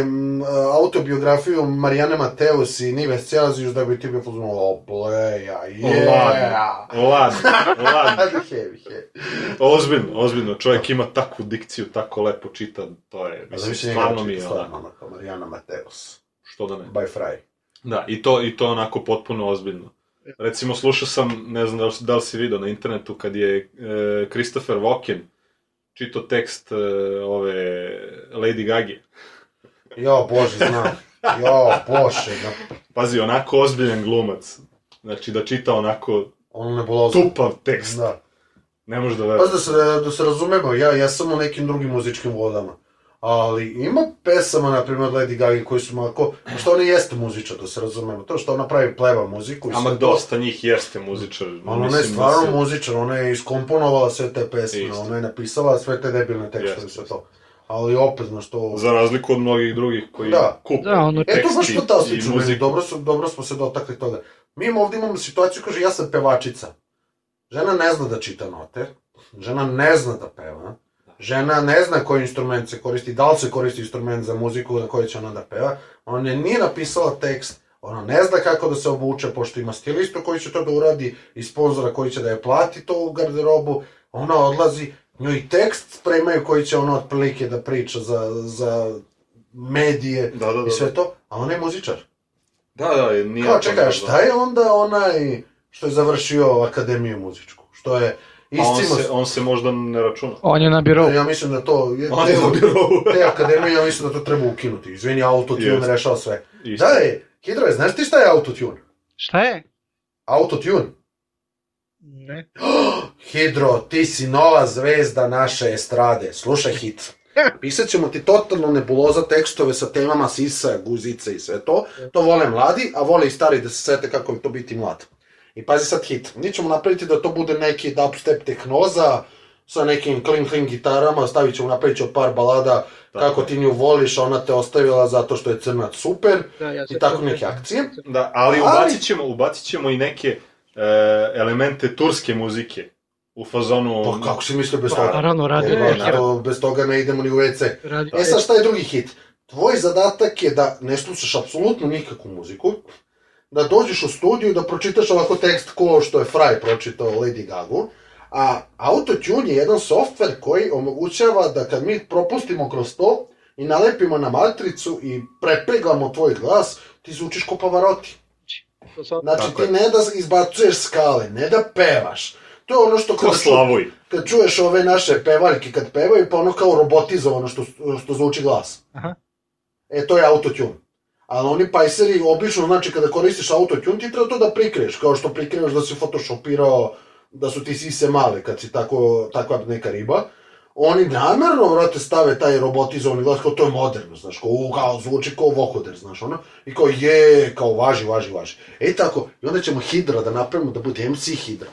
S3: autobiografiju Marijane Mateus i Nives Celazijus, da bi ti bio pozvano, o, bleja, yeah.
S2: Ladno, ladno, ladno.
S3: heavy, heavy.
S2: Ozbiljno, ozbiljno. Čovjek ima takvu dikciju, tako lepo čita, to je, mislim, stvarno mi je
S3: stvarno,
S2: onako.
S3: Marijana Mateus,
S2: Što da ne.
S3: by Fry.
S2: Da, i to, i to onako potpuno ozbiljno. Recimo, slušao sam, ne znam da li, da li si vidio na internetu, kad je e, Christopher Walken čitao tekst e, ove Lady Gaga.
S3: Jo, bože, znam. Jo, bože, da,
S2: Pazi, onako ozbiljan glumac. Znači, da čita onako
S3: ono nebuloza.
S2: tupav tekst.
S3: Da.
S2: Ne možeš da
S3: Pa
S2: veruješ.
S3: da se, da se razumemo, ja, ja sam u nekim drugim muzičkim vodama. Ali ima pesama, na primjer, od Lady Gaga koji su malo što ona jeste muzičar, da se razumemo. To što ona pravi pleva muziku i
S2: Ama
S3: sve to.
S2: dosta njih jeste muzičar.
S3: Ali ona je stvarno
S2: se-
S3: muzičar, ona je iskomponovala sve te pesme,
S2: Isto.
S3: ona je napisala sve te debilne tekstove i sve to. Ali opet, znaš, to...
S2: Za razliku od mnogih drugih koji
S3: Da.
S2: kupe
S1: Da, ono-
S3: E, to baš fantastično, meni, dobro, su, dobro smo se dotakli toga. Mi im ovdje imamo situaciju, kaže, ja sam pevačica. Žena ne zna da čita note, žena ne zna da peva, žena ne zna koji instrument se koristi, da li se koristi instrument za muziku na kojoj će ona da peva, ona je nije napisala tekst, ona ne zna kako da se obuče, pošto ima stilistu koji će to da uradi i sponzora koji će da je plati to u garderobu, ona odlazi, njoj tekst spremaju koji će ona otprilike da priča za, za medije
S2: Da, da, da.
S3: i sve to, a ona je muzičar.
S2: Da, da, nije...
S3: Kao, čekaj,
S2: da.
S3: šta je onda onaj što je završio akademiju muzičku? Što je
S2: A on se, on se možda ne računa.
S1: On je na birovu.
S3: Ja mislim da to... Je,
S2: On
S3: te,
S2: je na birovu.
S3: te akademije, ja mislim da to treba ukinuti. Izvini, autotune rešava sve.
S2: Isto.
S3: Da je, Hidro, znaš ti šta je autotune?
S1: Šta je?
S3: Autotune?
S1: Ne.
S3: Hidro, ti si nova zvezda naše estrade. Slušaj hit. Pisat ćemo ti totalno nebuloza tekstove sa temama sisa, guzice i sve to. To vole mladi, a vole i stari da se sete kako je to biti mlad. I pazi sad hit. Mi ćemo napraviti da to bude neki dubstep tehnoza sa nekim kling kling gitarama, stavit ćemo, napravit ćemo par balada
S2: Tako
S3: kako ti nju voliš, a ona te ostavila zato što je crnac super
S1: Da, ja
S3: i tako neke akcije.
S2: Da, ali,
S3: Ali-
S2: ubacit ćemo, ubacit ćemo i neke e, elemente turske muzike. U fazonu...
S3: Pa kako si mislio bez
S2: Pa,
S3: toga?
S1: Naravno, radi
S3: E, to, bez toga ne idemo ni u WC.
S1: Radi.
S3: E sad šta je drugi hit? Tvoj zadatak je da ne slušaš apsolutno nikakvu muziku, da dođeš u studiju da pročitaš ovako tekst ko što je Fry pročitao Lady Gaga, a Autotune je jedan software koji omogućava da kad mi propustimo kroz to i nalepimo na matricu i prepeglamo tvoj glas, ti zvučiš ko Pavarotti. Znači
S2: Tako
S3: ti
S2: je.
S3: ne da izbacuješ skale, ne da pevaš. To je ono što
S2: Ko
S3: kada ču- kad čuješ ove naše pevaljke kad pevaju, pa ono kao robotizovano što, što zvuči glas.
S1: Aha.
S3: E, to je autotune. Ali oni pajseri, obično, znači, kada koristiš autotune, ti treba to da prikriješ, kao što prikriješ da si photoshopirao, da su ti sise male, kad si tako, takva neka riba. Oni namerno, vrate, stave taj robotizovani glas, kao to je moderno, znaš, kao, u, kao, zvuči kao vokoder, znaš, ono, i kao, je, kao, važi, važi, važi. E, tako, i onda ćemo Hidra da napravimo da bude MC Hidra.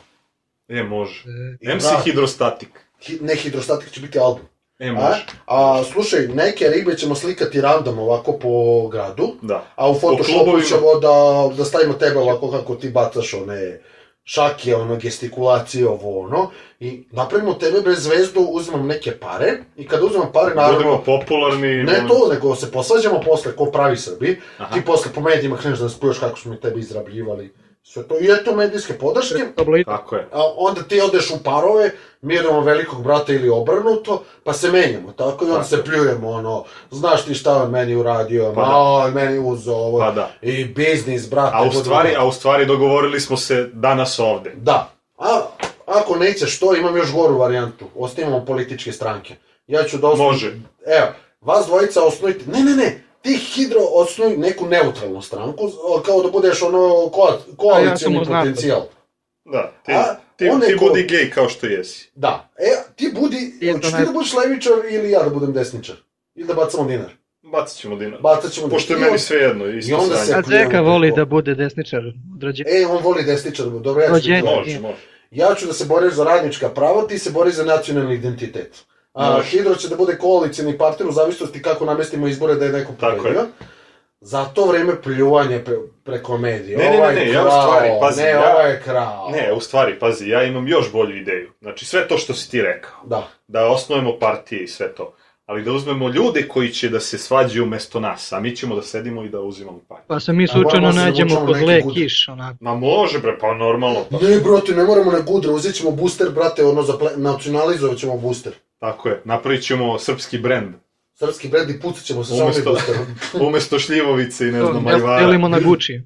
S2: E, može.
S3: I
S2: MC
S3: da,
S2: Hidrostatik.
S3: hi- ne Hidrostatik će biti album.
S2: E,
S3: A,
S2: može.
S3: a slušaj, neke ribe ćemo slikati random ovako po gradu,
S2: Da.
S3: a u Photoshopu ćemo da, da stavimo tebe ovako kako ti bacaš one šake, ono, gestikulacije, ovo, ono, i napravimo tebe bez zvezdu, uzmemo neke pare, i kada uzmemo pare, naravno,
S2: Budemo popularni.
S3: ne to, nego se posvađamo posle ko pravi Srbi,
S2: Aha.
S3: ti posle po medijima kreneš da spuješ kako smo mi tebe izrabljivali, sve to, i eto medijske podrške.
S2: Tako je.
S3: a onda ti odeš u parove, mi idemo velikog brata ili obrnuto, pa se menjamo, tako i onda
S2: Tako.
S3: se pljujemo, ono, znaš ti šta on meni uradio,
S2: Pa
S3: ma
S2: da.
S3: on meni uzeo ovo,
S2: Pa da.
S3: i biznis, brate.
S2: A u stvari, a u stvari dogovorili smo se danas ovde.
S3: Da, a ako nećeš to, imam još goru varijantu, ostavimo političke stranke. Ja ću da osnovim...
S2: Može.
S3: Evo, vas dvojica osnujte, ne, ne, ne, ti Hidro osnuj neku neutralnu stranku, kao da budeš ono ko,
S1: ja
S3: potencijal.
S2: Da, ti,
S3: A,
S2: ti,
S3: one
S2: ti
S3: ko-
S2: budi gej kao što jesi.
S3: Da, e, ti budi, hoćeš ti da budeš levičar ili ja da budem desničar? Ili da bacamo dinar?
S2: Bacit ćemo dinar.
S3: Bacat ćemo
S2: Pošto je
S3: dinar.
S2: Meni sve jedno,
S3: i onda se-
S1: A Zeka voli da bude desničar. Odrađe.
S3: E, on voli desničar, dobro, ja ću gledam.
S2: Može, može.
S3: Ja ću da se borim za radnička prava, ti se boriš za nacionalni identitet. A. Hidro će da bude koalicijni partner u zavisnosti kako namestimo izbore da je neko
S2: Tako je.
S3: Za to vreme pljuvanje pre, preko medija.
S2: Ne, ne, ne,
S3: Ovaj
S2: ne, ja u stvari, pazi,
S3: ne,
S2: ja-
S3: ovaj je krao.
S2: Ne, u stvari, pazi, ja imam još bolju ideju. Znači, sve to što si ti rekao.
S3: Da.
S2: Da osnujemo partije i sve to. Ali da uzmemo ljude koji će da se svađaju umesto nas, a mi ćemo da sedimo i da uzimamo partije.
S1: Pa se mi slučajno nađemo kod le kiš, onako.
S2: Ma može bre, pa normalno. Pa.
S3: Ne, brate, ne moramo na gudre, uzet ćemo booster, brate, ono, za ple... nacionalizovat ćemo booster.
S2: Tako je, napravit ćemo srpski brend.
S3: Srpski brand i pucat ćemo se mi
S2: Umesto, umesto šljivovice i ne znam,
S1: Del-
S2: majvara.
S1: Delimo na Gucci.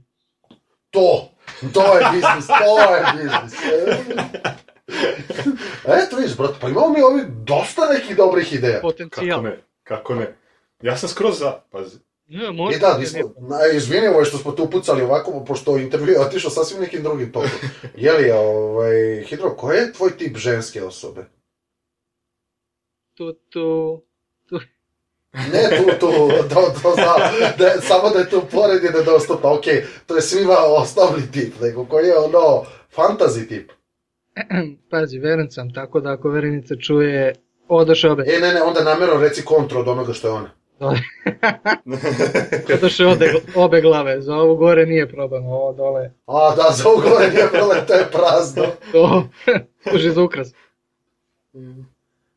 S3: To! To je biznis, to je biznis. Eto vidiš, brate, pa imamo mi ovi dosta nekih dobrih ideja.
S1: Potencijal.
S2: Kako ne, kako ne. Ja sam skroz za, pazi.
S1: Ne.
S3: I da, mi smo, na, izvini ovo je što smo te upucali ovako, pošto intervju je otišao sasvim nekim drugim tokom. Jeli, ovaj, Hidro, koji je tvoj tip ženske osobe?
S1: Tu, tu.
S3: Ne tu, tu, to, to znam, da, samo da je tu pored je nedostupno, ok, to je svima osnovni tip, nego koji je ono, fantasy tip.
S1: Pazi, veren sam, tako da ako verenica čuje, odaš obe.
S3: E, ne, ne, onda namjerno reci kontru od onoga što je ona.
S1: Odaš ode, obe glave, za ovo gore nije problem, ovo dole,
S3: A, da, za ovo gore nije problem, to je prazno.
S1: to, služi za ukras.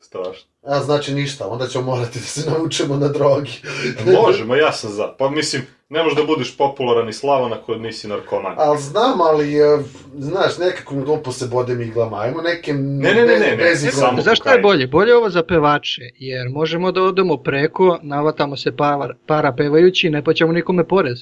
S2: Strašno.
S3: A, znači ništa, onda ćemo morati da se naučimo na drogi.
S2: Možemo, ja sam za. Pa mislim, ne možeš da budeš popularan i slavan ako nisi narkoman.
S3: Ali znam, ali, znaš, nekako mi glupo se bodem iglama, ajmo neke
S2: Ne, ne, ne, ne, ne,
S3: bez
S2: ne, samo-
S1: Zašto je bolje? Bolje je ovo za pevače, jer možemo da odemo preko, navatamo se para, para pevajući i ne plaćamo nikome porez.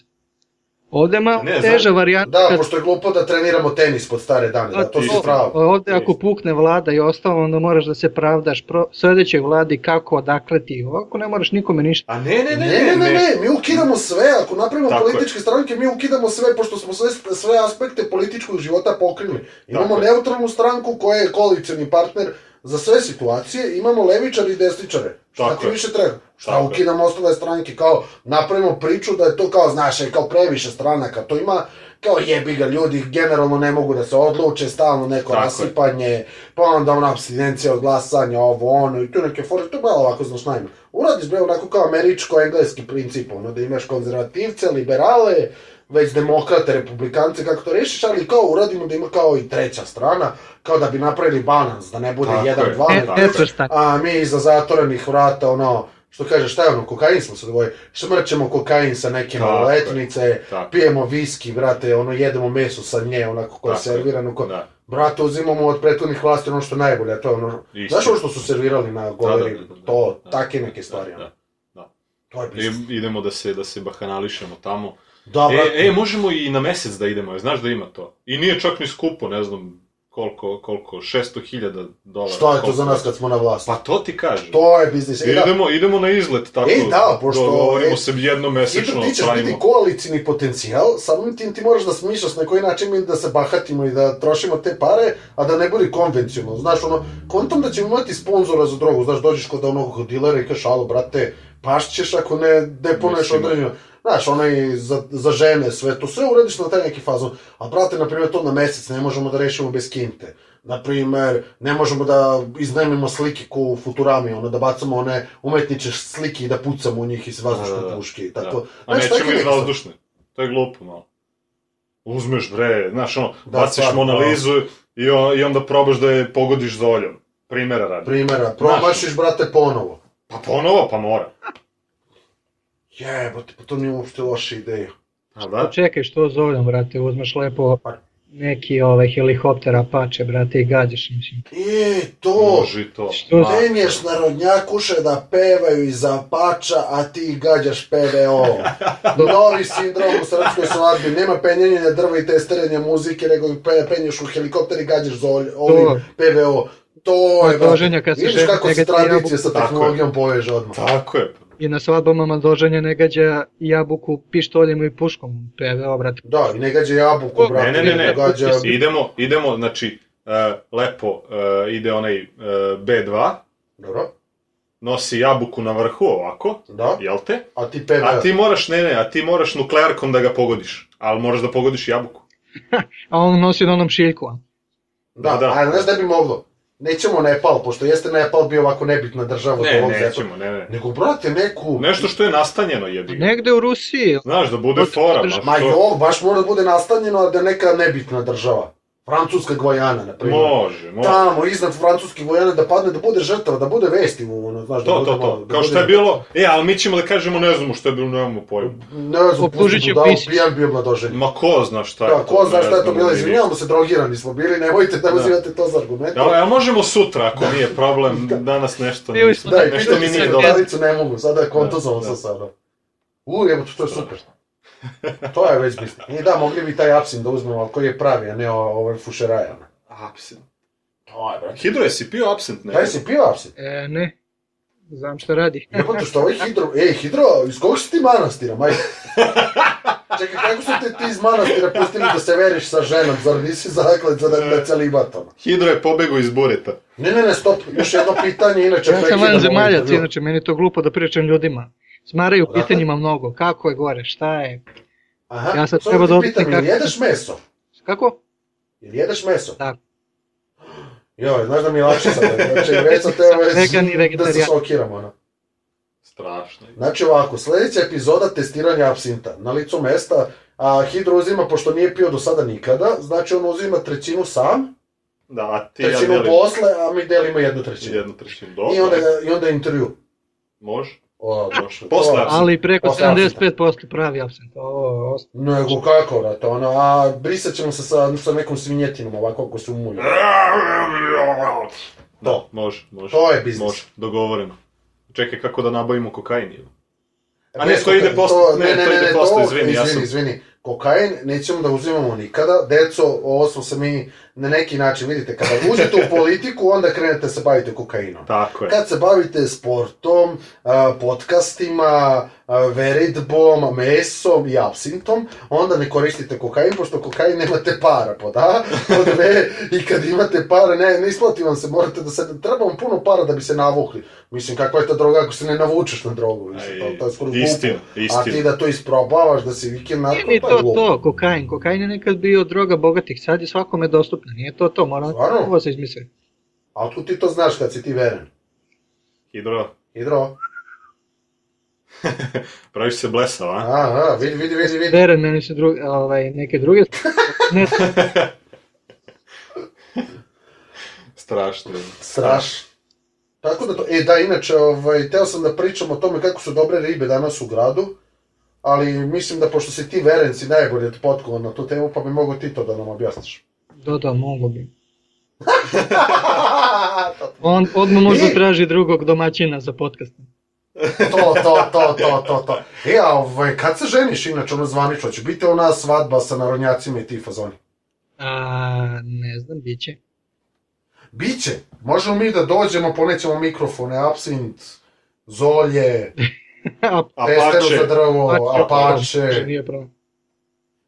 S1: Ovde ma
S2: Ne,
S1: teža varijanta.
S3: Da,
S1: kad-
S3: pošto je glupo da treniramo tenis pod stare dane, da, to
S2: Isto.
S3: pravo.
S1: Ovde ako pukne vlada i ostalo, onda moraš da se pravdaš pro, sledećoj vladi kako, odakle ti. Ovako ne moraš nikome ništa.
S2: A ne, ne,
S3: Ne, ne, ne, ne, mi ukidamo sve, ako napravimo
S2: Tako je.
S3: političke stranke, mi ukidamo sve, pošto smo sve, sve aspekte političkog života pokrili. Imamo
S2: Tako je.
S3: neutralnu stranku koja je koalicioni partner za sve situacije, imamo levičare i desničare. Šta
S2: Tako
S3: ti
S2: je.
S3: više treba? Šta
S2: Tako je.
S3: ukidamo ostale stranke, kao napravimo priču da je to kao, znaš, je kao previše stranaka, to ima kao jebi ga, ljudi generalno ne mogu da se odluče, stalno neko
S2: Tako je.
S3: rasipanje, pa onda ona abstinencija od glasanja, ovo, ono, i tu neke fore, to je malo ovako, znaš, najme. Uradiš, bre, onako kao američko-engleski princip, ono, da imaš konzervativce, liberale, već demokrate, republikance, kako to rešiš, ali kao uradimo da ima kao i treća strana, kao da bi napravili balans, da ne bude
S2: Tako
S3: jedan,
S2: je.
S3: dva,
S1: Ne,
S3: nego-
S1: ne
S3: a mi iza zatvorenih vrata, ono, što kaže, šta je ono, kokain smo se dvoje, šmrćemo kokain sa neke
S2: Tako je.
S3: maloletnice,
S2: Tako.
S3: pijemo viski, brate, ono, jedemo meso sa nje, onako koje je servirano, ko...
S2: Da.
S3: Brate, uzimamo od prethodnih vlasti ono što je najbolje, a to je ono...
S2: Istina.
S3: Znaš ono što su servirali na goleri?
S2: Da, da, da, da,
S3: to,
S2: da,
S3: take
S2: da,
S3: neke stvari,
S2: da,
S3: ono.
S2: da.
S3: To je
S2: I,
S3: biznis.
S2: idemo da se, da se bahanališemo tamo.
S3: Da, brate.
S2: E, e, možemo i na mesec da idemo, jer znaš da ima to. I nije čak ni skupo, ne znam koliko, koliko, 600.000 dolara.
S3: Šta je to za nas kad smo na vlasti?
S2: Pa to ti kažem.
S3: To je biznis. E, da,
S2: Idemo, idemo na izlet, tako.
S3: E, da, pošto-
S2: Dogovorimo
S3: e,
S2: se jednom mesečno,
S3: ti ćeš biti koalicini potencijal, samim tim ti moraš da smišljaš na koji način mi da se bahatimo i da trošimo te pare, a da ne bude konvencionalno. Znaš, ono, kontom da ćemo imati sponzora za drogu, znaš, dođeš kod onog dilera i kažeš, alo, brate, pašćeš ako ne deponeš
S2: Mislim.
S3: određeno. Znaš, onaj za, za žene, sve to, sve uradiš na taj neki fazon. A brate, na primjer, to na mesec ne možemo da rešimo bez kinte. Na primer, ne možemo da iznajmimo slike ko u Futurami, ono, da bacamo one umetniče slike i da pucamo u njih iz vazdušne
S2: Da, da, da.
S3: puške i
S2: Da.
S3: tako.
S2: A
S3: Znaš,
S2: nećemo iz vazdušne. To je glupo malo. Uzmeš bre, znaš ono,
S3: Da,
S2: baciš Monalizu i, on, i onda probaš da je pogodiš zoljom. Primera radi.
S3: primjera, promašiš, brate, ponovo.
S2: Pa ponovo, pa mora.
S3: Jebote, pa to nije uopšte loša ideja.
S2: A
S1: Pa
S2: da?
S1: čekaj, što zovem, brate, uzmeš lepo neki ovaj helikopter Apache, brate, i gađaš, mislim.
S3: E, to!
S2: Može to.
S1: Što
S2: Ma,
S3: Penješ narodnjakuše da pevaju iz Apača, a ti gađaš PVO. Novi sindrom u srpskoj svadbi. Nema penjenja drva i testerenja muzike, nego pe, penješ u helikopter i gađaš za ovim
S1: To.
S3: PVO. To je,
S1: se
S3: Vidiš kako se tradicija sa tehnologijom poveže odmah.
S2: Tako je.
S1: I na svadbama Maldoženja ne gađa jabuku pištoljem i puškom, PVO, brate.
S3: Da, i ne gađa jabuku, brate.
S2: Ne, ne, ne, ne.
S3: Gađa...
S2: Idemo, idemo, znači, uh, lepo uh, ide onaj uh, B2,
S3: Dobro,
S2: nosi jabuku na vrhu ovako,
S3: da.
S2: jel te?
S3: A ti PVO.
S2: A ti moraš, ne, ne, a ti moraš nuklearkom da ga pogodiš. Ali moraš da pogodiš jabuku.
S1: A on nosi na onom šiljku. a?
S3: Da,
S2: Da, da.
S3: a znaš da bi moglo? Nećemo Nepal, pošto jeste Nepal bio ovako nebitna država
S2: Ne,
S3: ovog zepa.
S2: nećemo, ne, ne.
S3: Nego, brate, neku...
S2: Nešto što je nastanjeno jebi.
S1: Negde u Rusiji.
S2: Znaš, da bude fora, ma
S3: jo, baš mora da bude nastanjeno a da neka nebitna država. Francuska Gvajana, na primjer.
S2: Može, može.
S3: Tamo, iznad francuske Gvajane, da padne, da bude žrtva, da bude vesti mu, ono, znaš, da
S2: To,
S3: bude
S2: to,
S3: malo-
S2: to.
S3: da
S2: Kao što je bilo, e, ali mi ćemo da kažemo, ne znamo što je bilo, nemamo pojma.
S3: Ne znam,
S1: Optužit će
S3: pusti budalu,
S1: Pisić.
S3: pijan bio mladoženje.
S2: Ma ko zna šta je
S3: Da, ko zna šta je to
S2: znamo
S3: bilo, izvinjavamo se, drogirani smo bili, nemojte da uzimate to za argumente.
S2: Ja, ja možemo sutra, ako nije problem, danas nešto,
S1: Bili smo
S3: Da, i
S2: nešto mi nije
S3: se
S2: dobro.
S3: Dalicu ne mogu, sada je kontuzovan
S2: Da,
S3: sam
S2: da.
S3: sada. U, evo, to je super. To je već mislim. I da, mogli bi taj apsin da uzmemo, ali koji je pravi, a ne o- ovaj fušeraja.
S2: Absint.
S3: To je, brate.
S2: Hidro, jesi pio absint? Ne.
S3: Daj si pio apsin.
S1: E, ne. Znam šta radi.
S3: Jebote, što ovaj hidro... Ej, hidro, iz kog si ti manastira, majke? Čekaj, kako su te ti iz manastira pustili da se veriš sa ženom, zar nisi zaklet za da, da celibat ono?
S2: Hidro je pobegao iz bureta.
S3: Ne, ne, ne, stop, još jedno pitanje, inače
S1: Ja sam van zemaljac, inače, meni je to glupo da pričam ljudima. Smaraju pitanjima mnogo. Kako je gore, šta je?
S3: Aha,
S1: Ja sad treba
S3: ti
S1: da
S3: jel
S1: kako-
S3: jedeš meso?
S1: Kako?
S3: Jel jedeš meso?
S1: Da.
S3: Joj, znaš da mi je lakše sad, znači sam teo već
S1: i
S3: da se šokiram, ono.
S2: Strašno.
S3: Znači ovako, sledeća epizoda testiranja absinta. Na licu mesta, a Hidro uzima, pošto nije pio do sada nikada, znači on uzima trećinu sam,
S2: Da, a ti ja
S3: trećinu
S2: delim
S3: posle, a mi delimo jednu trećinu.
S2: jednu trećinu.
S3: I
S2: Dobro,
S3: onda, I onda intervju.
S2: može.
S3: O, došlo.
S2: Posle
S3: To-.
S1: Ali preko
S3: Posle absinta.
S1: 75% pravi absent. Ovo, osta-
S3: Nego kako, brate, ono, a brisat ćemo se sa, sa nekom svinjetinom, ovako ako se umulja.
S2: Da, može, može.
S3: To je biznis.
S2: Može, dogovoreno. Čekaj, kako da nabavimo kokain? je? A ne, to ide
S3: kokaina,
S2: posle- ne, to ide posle, izvini, ja
S3: izvini,
S2: sam-
S3: izvini. Kokain nećemo da uzimamo nikada. Deco, ovo smo se mi na neki način, vidite, kada uđete u politiku, onda krenete se bavite kokainom.
S2: Tako je.
S3: Kad se bavite sportom, podcastima, a, veritbom, mesom i absintom, onda ne koristite kokain, pošto kokain nemate para, po da? Pod B, i kad imate para, ne, ne isplati vam se, morate da se, treba vam puno para da bi se navukli. Mislim, kakva je ta droga ako se ne navučeš na drogu, mislim, to, to je skoro glupo.
S2: Istina,
S3: A ti da to isprobavaš, da si vikend
S1: ni
S3: pa je
S1: to to, kokain. Kokain je nekad bio droga bogatih, sad je svakome dostupna. Nije to to, moram ovo se izmisliti.
S3: A tu ti to znaš kad si ti veren.
S2: Hidro,
S3: Hidro,
S2: praviš se blesav, a?
S3: aha, vidi, vidi, vidi, vidi.
S1: Veren, meni su druge, ovaj, neke druge... Ne,
S2: Strašno.
S3: Straš. Tako da to, e da, inače, ovaj, teo sam da pričam o tome kako su dobre ribe danas u gradu, ali mislim da pošto si ti veren, si najbolje potkovan na tu temu, pa bi mogo ti to da nam objasniš.
S1: Da, da, mogu bi. On odmah možda traži drugog domaćina za podcast.
S3: to, to, to, to, to, to. E, a ovaj, kad se ženiš, inače, ono zvanično, će biti ona svadba sa narodnjacima i ti fazoni?
S1: A, ne znam, bit će.
S3: Biće. Možemo mi da dođemo, ponećemo mikrofone, absint, zolje,
S1: A,
S3: testeru za drvo,
S1: Apache.
S3: apače.
S1: Nije problem.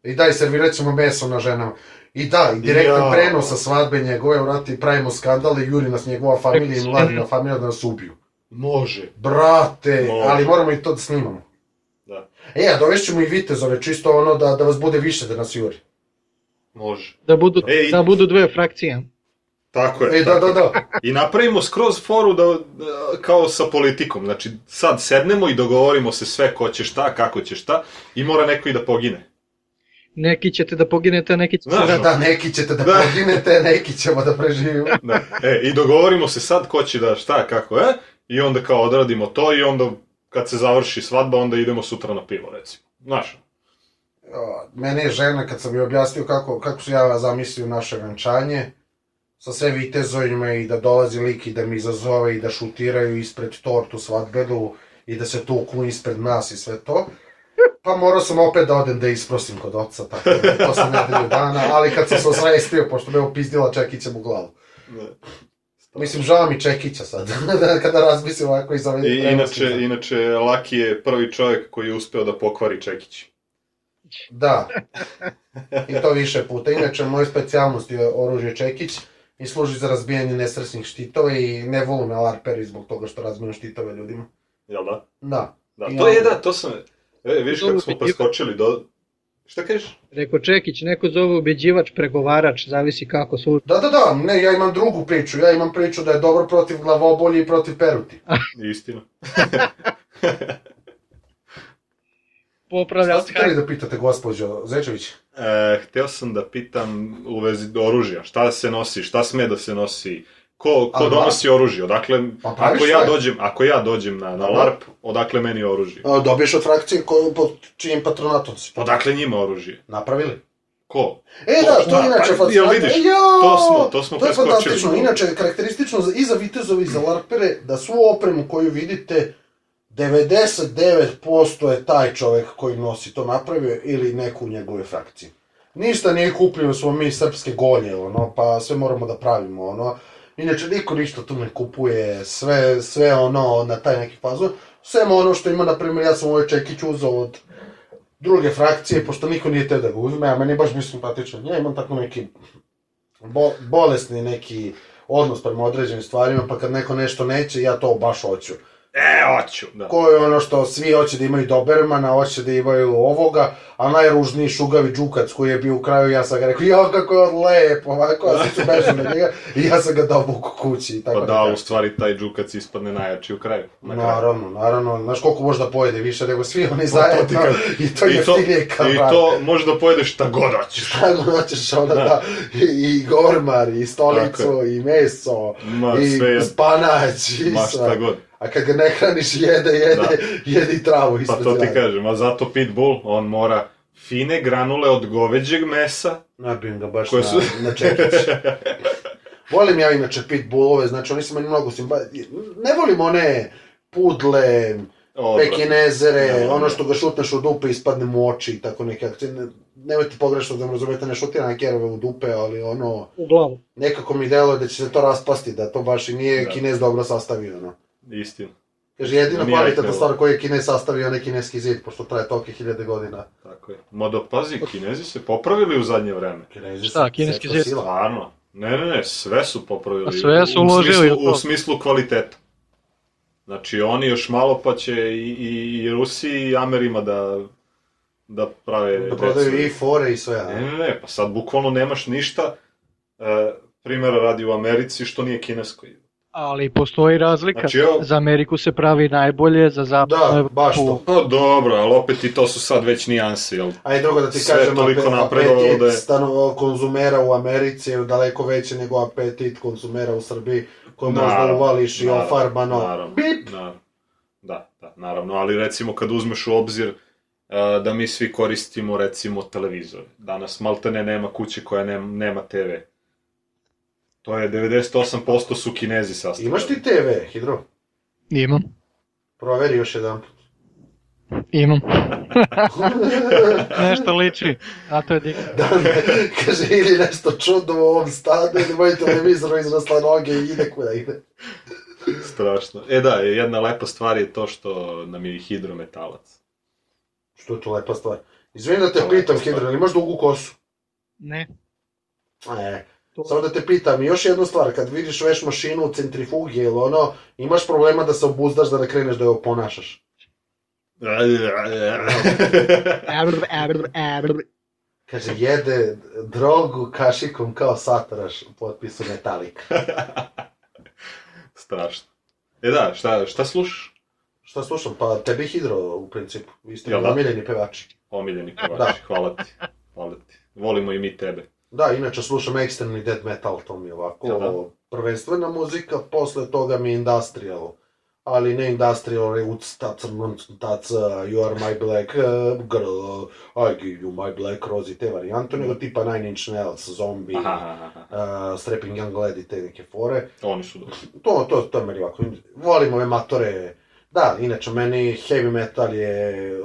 S3: I daj, servirat ćemo meso na ženama. I da, i direktan
S2: Ja.
S3: prenos sa svadbe njegove, vrati, pravimo skandal i juri nas njegova familija i mladina familija da nas ubiju.
S2: Može.
S3: Brate,
S2: Može.
S3: ali moramo i to da snimamo.
S2: Da.
S3: E, a dovešćemo i vitezove, čisto ono da, da vas bude više da nas juri.
S2: Može.
S1: Da budu,
S2: Ej.
S1: da budu dve frakcije.
S2: Tako je.
S3: E, da,
S2: tako
S3: da,
S2: je.
S3: da.
S2: I napravimo skroz foru da, da, kao sa politikom. Znači, sad sednemo i dogovorimo se sve ko će šta, kako će šta i mora neko i da pogine.
S1: Neki ćete da poginete, a neki ćete da...
S3: Da, neki ćete da,
S2: Da.
S3: poginete, neki ćemo da preživimo.
S2: Da. E, i dogovorimo se sad ko će da šta, kako je, i onda kao odradimo to i onda kad se završi svadba, onda idemo sutra na pivo, recimo. Znaš,
S3: Mene je žena, kad sam joj objasnio kako, kako su ja zamislio naše venčanje, sa sve vitezovima i da dolazi lik i da mi izazove i da šutiraju ispred tortu svadbenu i da se tuku ispred nas i sve to. Pa morao sam opet da odem da isprosim kod oca, tako da posle nedelju dana, ali kad sam se osvestio, pošto me upizdila čekićem u glavu. Mislim, žao mi čekića sad, da, kada razmislim ovako iz ove...
S2: I, inače, inače, Laki je prvi čovjek koji je uspeo da pokvari Čekić.
S3: Da. I to više puta. Inače, moja specijalnost je oružje Čekić i služi za razbijanje nesresnih štitova i ne volim alarperi zbog toga što razbijam štitove ljudima.
S2: Jel da?
S3: Da.
S2: Da,
S3: I
S2: to je da, to sam... E, vidiš kako smo preskočili do... Šta kažeš?
S1: Rekao Čekić, neko zove ubeđivač, pregovarač, zavisi kako služi.
S3: Da, da, da, ne, ja imam drugu priču. Ja imam priču da je dobro protiv glavobolje i protiv peruti.
S2: Istina.
S1: Popravlja
S3: Šta ste hteli da pitate, gospođo Zečević?
S2: E, hteo sam da pitam u vezi oružja, šta se nosi, šta sme da se nosi, ko, ko
S3: A,
S2: donosi oružje, odakle,
S3: Pa
S2: ako ja dođem, ako ja dođem na, na. LARP, odakle meni oružje?
S3: A, Dobiješ od frakcije ko, pod čijim patronatom si.
S2: Odakle njima oružje?
S3: Napravili?
S2: Ko?
S3: E, da, to
S2: Da,
S3: je inače
S2: pa, jel
S3: fascinantno.
S2: vidiš,
S3: E,
S2: to smo- to smo
S3: To je
S2: preskočili.
S3: fantastično. Inače, karakteristično za, i za vitezove i za larpere, da svu opremu koju vidite, 99% je taj čovek koji nosi to napravio ili neku u njegove frakcije. Ništa nije kupljeno, smo mi srpske golje, ono, pa sve moramo da pravimo, ono. Inače, niko ništa tu ne kupuje, sve, sve ono, na taj neki fazon. Sve ono što ima, na primjer, ja sam ovaj čekić uzao od druge frakcije, pošto niko nije teo da ga uzme, a meni baš mi simpatično. Ja imam tako neki bo, bolesni neki odnos prema određenim stvarima, pa kad neko nešto neće, ja to baš hoću.
S2: E, hoću, da.
S3: Ko je ono što svi hoće da imaju Dobermana, hoće da imaju ovoga, a najružniji šugavi džukac koji je bio u kraju, ja sam ga rekao, jo kako je on lep, ovako, ja sam se bežao na njega i ja sam ga dobuku kući. i Tako
S2: Pa da, u stvari taj džukac ispadne najjači u kraju. Na kraju.
S3: Naravno, naravno, znaš koliko može da pojede više nego svi oni
S2: Pa to
S3: zajedno
S2: ti kažem.
S3: i to je jeftinije kao
S2: I to možeš da pojedeš šta god hoćeš.
S3: Tako hoćeš onda da,
S2: Da.
S3: i, i gormar, i stolicu, i meso,
S2: Ma,
S3: i
S2: sve
S3: spanać, i
S2: Ma šta god.
S3: A kad ga ne hraniš, jede, jede,
S2: Da.
S3: jede i travu
S2: Pa
S3: ispred
S2: to ti
S3: zraka.
S2: kažem, a zato Pitbull, on mora fine granule od goveđeg mesa,
S3: Nabijem ga baš
S2: Koje
S3: na,
S2: su-
S3: na čekić. Volim ja inače pitbullove, znači oni su meni mnogo simpa... Ne volim one pudle,
S2: Odvratno.
S3: pekinezere,
S2: Ne
S3: ono što ga šutneš u dupe i ispadne mu oči i tako neke akcije. Ne, nemojte pogrešno da me razumete, ne šutira na kerove u dupe, ali ono,
S1: U glavu.
S3: nekako mi deluje da će se to raspasti, da to baš i nije
S2: Da.
S3: kinez dobro sastavio, no.
S2: Istina,
S3: Kaže, jedina kvalitetna stvar koju je kinez sastavio, onaj kineski zid, pošto traje toke hiljade godina.
S2: tako je. Mada pazi, kinezi se popravili u zadnje vreme.
S3: Kinezi
S1: Šta,
S3: su
S1: kineski zid?
S2: Stvarno. Ne, ne, ne, sve su popravili.
S1: A sve su uložili
S2: smislu,
S1: u to.
S2: U smislu kvaliteta. Znači, oni još malo pa će i, i, i Rusi i Amerima da, da prave...
S3: Da prodaju i fore i sve?
S2: Ne, ne, ne, pa sad bukvalno nemaš ništa, e, primjera radi u Americi, što nije kinesko.
S1: Ali postoji razlika.
S2: Znači, evo-
S1: Za Ameriku se pravi najbolje, za zapadnu
S3: Da,
S1: Evropu-
S3: baš to.
S2: No dobro, ali opet i to su sad već nijanse, jel?
S3: A i drugo da ti
S2: Sve
S3: kažem,
S2: toliko
S3: ape-
S2: napredovalo
S3: apetit
S2: da je-
S3: stano, konzumera u Americi je daleko veći nego apetit konzumera u Srbiji, koji možda uvališ i ofarbano.
S2: Naravno,
S3: Bip!
S2: naravno. Da, da, naravno, ali recimo kad uzmeš u obzir e, da mi svi koristimo recimo televizore. Danas maltene nema kuće koja nema, nema TV. To je 98% su kinezi sastavljali.
S3: Imaš ti TV, Hidro?
S1: Imam,
S3: Proveri još jedan put.
S1: imam. Nešto liči, a to je dik.
S3: Da, ne, kaže, ili nešto čudno u ovom stanu, ili moj televizor izrasla noge i ide kuda ide.
S2: Strašno. E da, jedna lepa stvar je to što nam je hidrometalac.
S3: Što je to lepa stvar. Izvini da te
S2: To
S3: pitam. Hidro, ili imaš dugu kosu?
S1: Ne.
S3: E,
S1: To...
S3: Samo da te pitam, još jednu stvar, kad vidiš veš mašinu u centrifugi ili ono, imaš problema da se obuzdaš da ne kreneš da je oponašaš. Kaže, jede drogu kašikom kao sataraš u potpisu Metallica.
S2: Strašno. E da, šta, šta slušaš?
S3: Šta slušam? Pa tebi Hidro, u principu. Vi ste
S2: da?
S3: omiljeni pevači.
S2: Omiljeni
S3: Da.
S2: pevači, hvala ti. Hvala ti. Volimo i mi tebe.
S3: Da, inače slušam ekstremni death metal, to mi je ovako
S2: Jel da?
S3: prvenstvena muzika, posle toga mi je industrial. Ali ne industrial, roots, taca, taca, you are my black uh, girl, I give you my black rose i te varijante, nego tipa Nine Inch Nails, Zombie,
S2: Aha, aha, aha.
S3: uh, Strapping Young Lady, te neke fore.
S2: Oni su dobri.
S3: To, to, to meni ovako, volim ove matore. Da, inače, meni heavy metal je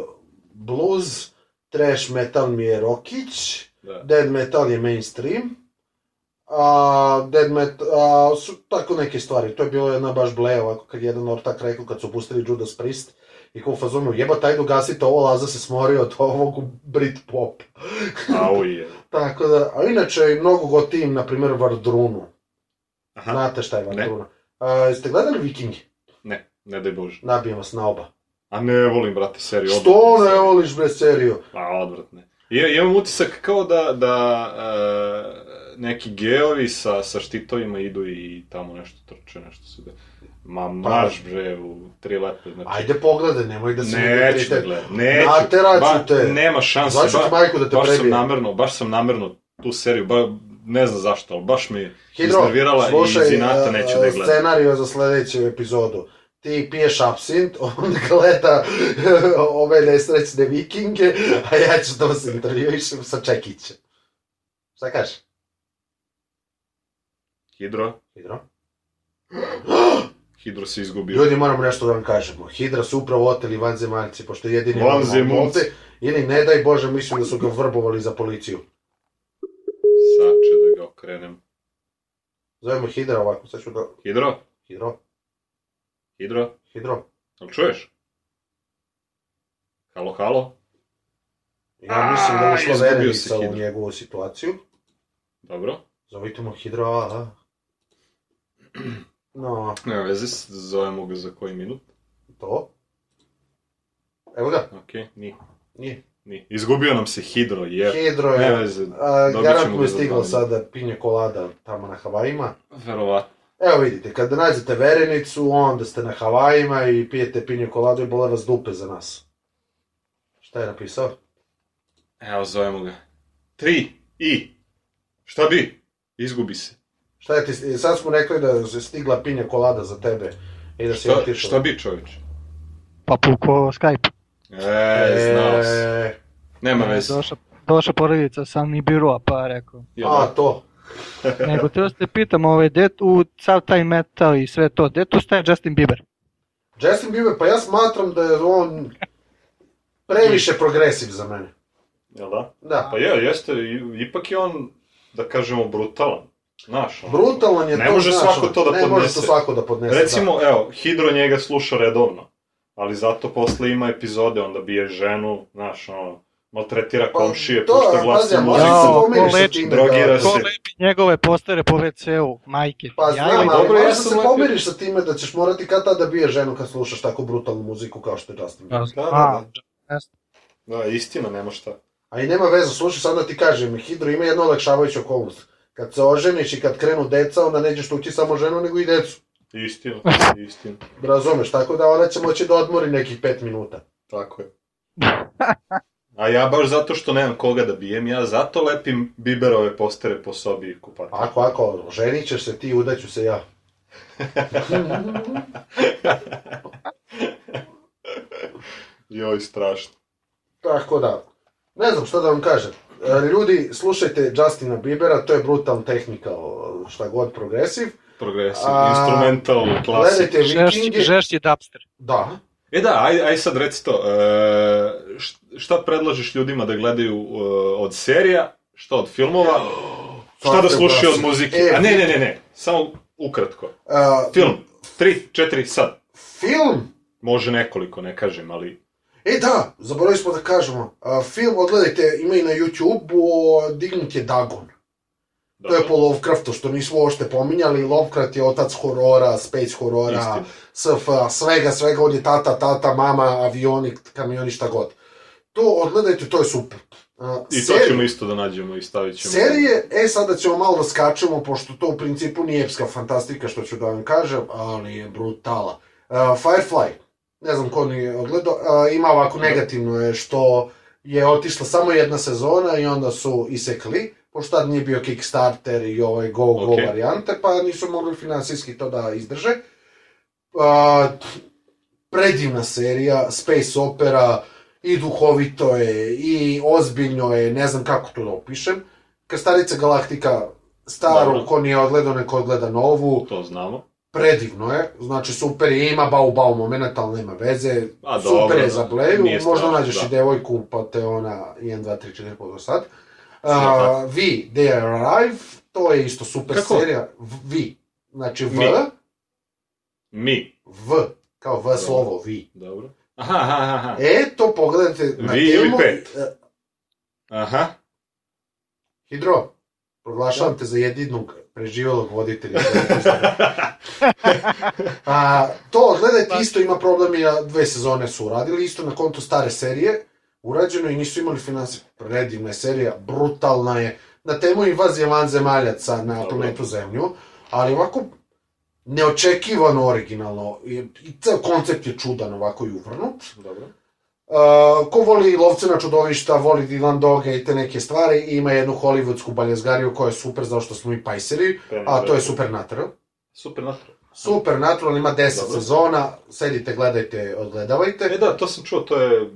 S3: blues, trash metal mi je rockić,
S2: Da.
S3: dead metal je mainstream, a dead metal, a, su tako neke stvari. To je bilo jedna baš ble, ovako, kad je jedan ortak rekao, kad su pustili Judas Priest, i kao u fazonu, jeba taj dogasite ovo, Laza se smorio od ovog Brit pop.
S2: Au je.
S3: Tako da, a inače, mnogo gotivim, na primjer, Vardrunu.
S2: Aha.
S3: Znate šta je Vardruna? A, jeste gledali Vikingi?
S2: Ne, ne daj Bože.
S3: Nabijem vas na oba.
S2: A ne volim, brate, seriju.
S3: Što ne voliš bre seriju?
S2: A, odvratne. Ja, imam utisak kao da, da e, neki geovi sa, sa štitovima idu i tamo nešto trče, nešto se da... Ma marš bre u tri lepe, znači...
S3: Ajde pogledaj, nemoj da se...
S2: Neću da gledam, neću.
S3: Nateraću te.
S2: Nema šanse.
S3: Zvaću ti majku da te
S2: baš sam
S3: prebije.
S2: namerno, baš sam namerno tu seriju, ba, ne znam zašto, ali baš mi
S3: Hidro,
S2: iznervirala i
S3: slušaj,
S2: iz inata
S3: uh,
S2: neću da je gledam.
S3: scenario za sledeću epizodu. Ti piješ absint, on gleda ove nesrećne vikinge, a ja ću da vas intervjuišem sa Čekićem. Šta kažeš?
S2: Hidro,
S3: Hidro?
S2: Hidro se izgubio.
S3: Ljudi, moramo nešto da vam kažemo. Hidra su upravo oteli vanzemaljci, pošto je jedini
S2: Vanzemaljci.
S3: Ili, ne daj Bože, mislim da su ga vrbovali za policiju.
S2: Sače da ga okrenem.
S3: Zovemo Hidra ovako, sad ću da...
S2: Hidro,
S3: Hidro,
S2: Hidro,
S3: Hidro.
S2: jel čuješ? Halo, halo?
S3: Ja mislim da
S2: A,
S3: je ušla
S2: izgubio
S3: verenica
S2: se
S3: u njegovu situaciju.
S2: Dobro.
S3: Zovite mu Hidro, a, a. No,
S2: Nema veze, s- zovemo ga za koji minut.
S3: to. Evo ga,
S2: Okej, ni,
S3: nije.
S2: ni. Izgubio nam se Hidro, je.
S3: Hidro
S2: Ne
S3: je,
S2: veze,
S3: a,
S2: dobit ćemo
S3: garant mu
S2: ga
S3: je stigla
S2: dva
S3: sada pinje kolada tamo na Havajima.
S2: verovatno.
S3: Evo vidite, kada nađete verenicu, onda ste na Havajima i pijete pinje koladu i bole vas dupe za nas. Šta je napisao?
S2: Evo, zovemo ga. Tri, i. Šta bi? Izgubi se.
S3: Šta je ti, sad smo rekli da je stigla pinja kolada za tebe i da si
S2: Šta,
S3: otišao.
S2: šta bi čovječ?
S1: Pa puko Skype.
S2: E, znao sam.
S3: E,
S2: Nema veze.
S1: Došla, došla porodica sa Nibirua, pa rekao.
S2: Jel
S3: a,
S2: da?
S3: to.
S1: Nego te se pitam, ovaj, det, u sav taj metal i sve to, gde tu staje Justin Bieber?
S3: Justin Bieber, pa ja smatram da je on previše progresiv za mene.
S2: Jel da?
S3: Da.
S2: Pa je, jeste, i- ipak je on, da kažemo, brutalan. Znaš, ono.
S3: Brutalan je
S2: Ne
S3: to,
S2: može
S3: znaš,
S2: svako to da
S3: ne može
S2: podnese.
S3: to svako da podnese.
S2: Recimo, evo, Hidro njega sluša redovno, ali zato posle ima epizode, onda bije ženu, znaš, ono, maltretira
S3: Pa,
S2: komšije,
S3: to,
S2: pušta glasnu muziku.
S3: se
S1: Jao,
S3: pomiriš
S1: ko
S3: sa
S1: leči,
S3: time.
S2: drogira
S3: da,
S2: se.
S1: Ko lepi njegove postere po WC-u, majke.
S3: Pa
S1: Ja
S3: znam, ali
S2: dobro, ja
S3: se
S2: lepio.
S3: pomiriš sa time da ćeš morati kad tada bije ženu kad slušaš tako brutalnu muziku kao što je Justin Bieber.
S2: Da, da, da. Da, istina, nema šta.
S3: A i nema veze, slušaj, sad da ti kažem, Hidro ima jednu olakšavajuću okolnost. Kad se oženiš i kad krenu deca, onda nećeš tući samo ženu, nego i decu.
S2: Istina, istina.
S3: Razumeš, tako da ona će moći da odmori nekih pet minuta.
S2: Tako je. A ja baš zato što nemam koga da bijem, ja zato lepim biberove postere po sobi i kupati.
S3: Ako, ako, ženit ćeš se ti, udaću se ja.
S2: Joj, strašno.
S3: Tako da, ne znam šta da vam kažem. E, Ljudi, slušajte Justina Biebera, to je brutal technical, šta god, progresiv.
S2: Progresiv, instrumental, klasik.
S3: Gledajte
S1: Žešći,
S3: Vikinge.
S1: žešći dubster.
S3: Da.
S2: E da, aj, aj sad reci to, e, šta predlažeš ljudima da gledaju e, od serija, šta od filmova, šta da slušaju od muzike?
S3: E,
S2: A ne, ne, ne, ne, samo ukratko.
S3: Uh,
S2: Film, tri, četiri, sad.
S3: Film?
S2: Može nekoliko, ne kažem, ali...
S3: E da, zaboravili smo da kažemo. A, film, odgledajte, ima i na YouTube-u, dignut je Dagon. To je
S2: Dobro,
S3: po Lovecraftu, što nismo uopšte pominjali. Lovecraft je otac horora, space horora. SF, svega, svega, on je tata, tata, mama, avioni, kamioni, šta god. To odgledajte, to je super. A,
S2: I to
S3: serije-
S2: ćemo isto da nađemo i stavit ćemo.
S3: Serije, e sada ćemo malo da skačemo, pošto to u principu nije epska fantastika, što ću da vam kažem, ali je brutala. Uh, Firefly, ne znam ko nije odgledao, uh, ima ovako negativno je što je otišla samo jedna sezona i onda su isekli, pošto tad nije bio Kickstarter i ovaj Go Go
S2: Ok.
S3: varijante, pa nisu mogli finansijski to da izdrže. Uh, predivna serija, space opera, i duhovito je, i ozbiljno je, ne znam kako to da opišem. Krstarica Galaktika, staru,
S2: Dobro.
S3: ko nije odgledao, neko odgleda novu,
S2: To znamo.
S3: predivno je, znači super je, ima bau bau moment, ali nema veze,
S2: A,
S3: super
S2: dobro,
S3: je za bleju, možda nađeš
S2: da.
S3: i devojku, pa te ona 1, 2, 3, 4, 5 do sad.
S2: Sve
S3: Uh, vi, They Arrive, to je isto super
S2: Kako?
S3: serija, V- vi, znači V,
S2: Mi. Mi.
S3: V, kao V slovo, vi.
S2: Dobro. Aha, aha, aha.
S3: E, to pogledajte na
S2: Vi ili
S3: temu...
S2: pet?
S3: e,
S2: Aha.
S3: Hidro, proglašavam te za jedinog preživelog voditelja. A, to, gledajte, isto ima problem i dve sezone su uradili, isto na kontu stare serije. Urađeno i nisu imali finansije. Predivna je serija, brutalna je, na temu invazije vanzemaljaca na planetu Zemlju, ali ovako neočekivano originalno i, i ceo koncept je čudan ovako i uvrnut.
S2: Dobro.
S3: Uh, ko voli lovce na čudovišta, voli Dylan Doga i te neke stvari, i ima jednu hollywoodsku baljezgariju koja je super, zato što smo mi pajseri, a to je Supernatural.
S2: Super natro.
S3: Supernatural ima 10
S2: Dobro.
S3: sezona, sedite, gledajte, odgledavajte.
S2: E da, to sam čuo, to je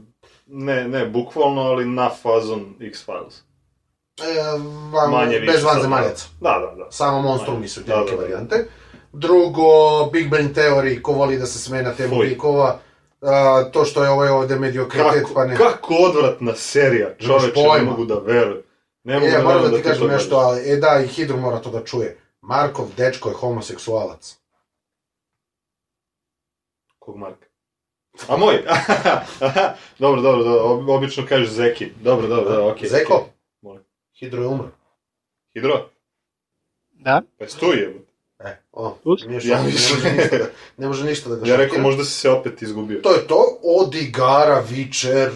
S2: ne, ne bukvalno, ali na fazon X-Files.
S3: E, van,
S2: Manje više.
S3: bez vanzemaljaca.
S2: Da, da, da.
S3: Samo monstrumi su te
S2: Da,
S3: neke
S2: da, da.
S3: varijante. Drugo, Big Bang Theory, ko voli da se sme na temu
S2: Fuj.
S3: likova. A, to što je ovaj ovde mediokritet,
S2: Kako,
S3: pa ne...
S2: kako odvratna serija, čoveče, ne mogu da verujem. Ne mogu
S3: E,
S2: da
S3: moram
S2: verujem
S3: da ti kažem nešto, ali, e da, i Hidro mora to da čuje. Markov dečko je homoseksualac.
S2: Kog Marka? A moj? dobro, dobro, dobro, ob- obično kažeš Zeki. Dobro, dobro, dobro, okej.
S3: Zeko?
S2: okej. Molim.
S3: Hidro je umro.
S2: Hidro?
S1: Da?
S2: Pa jesi tu je?
S3: E, o, nije
S2: Ja
S3: šok, ne, može ništa, ne može ništa da ga
S2: Ja rekao, možda si se opet izgubio.
S3: To je to, od igara, Vičer,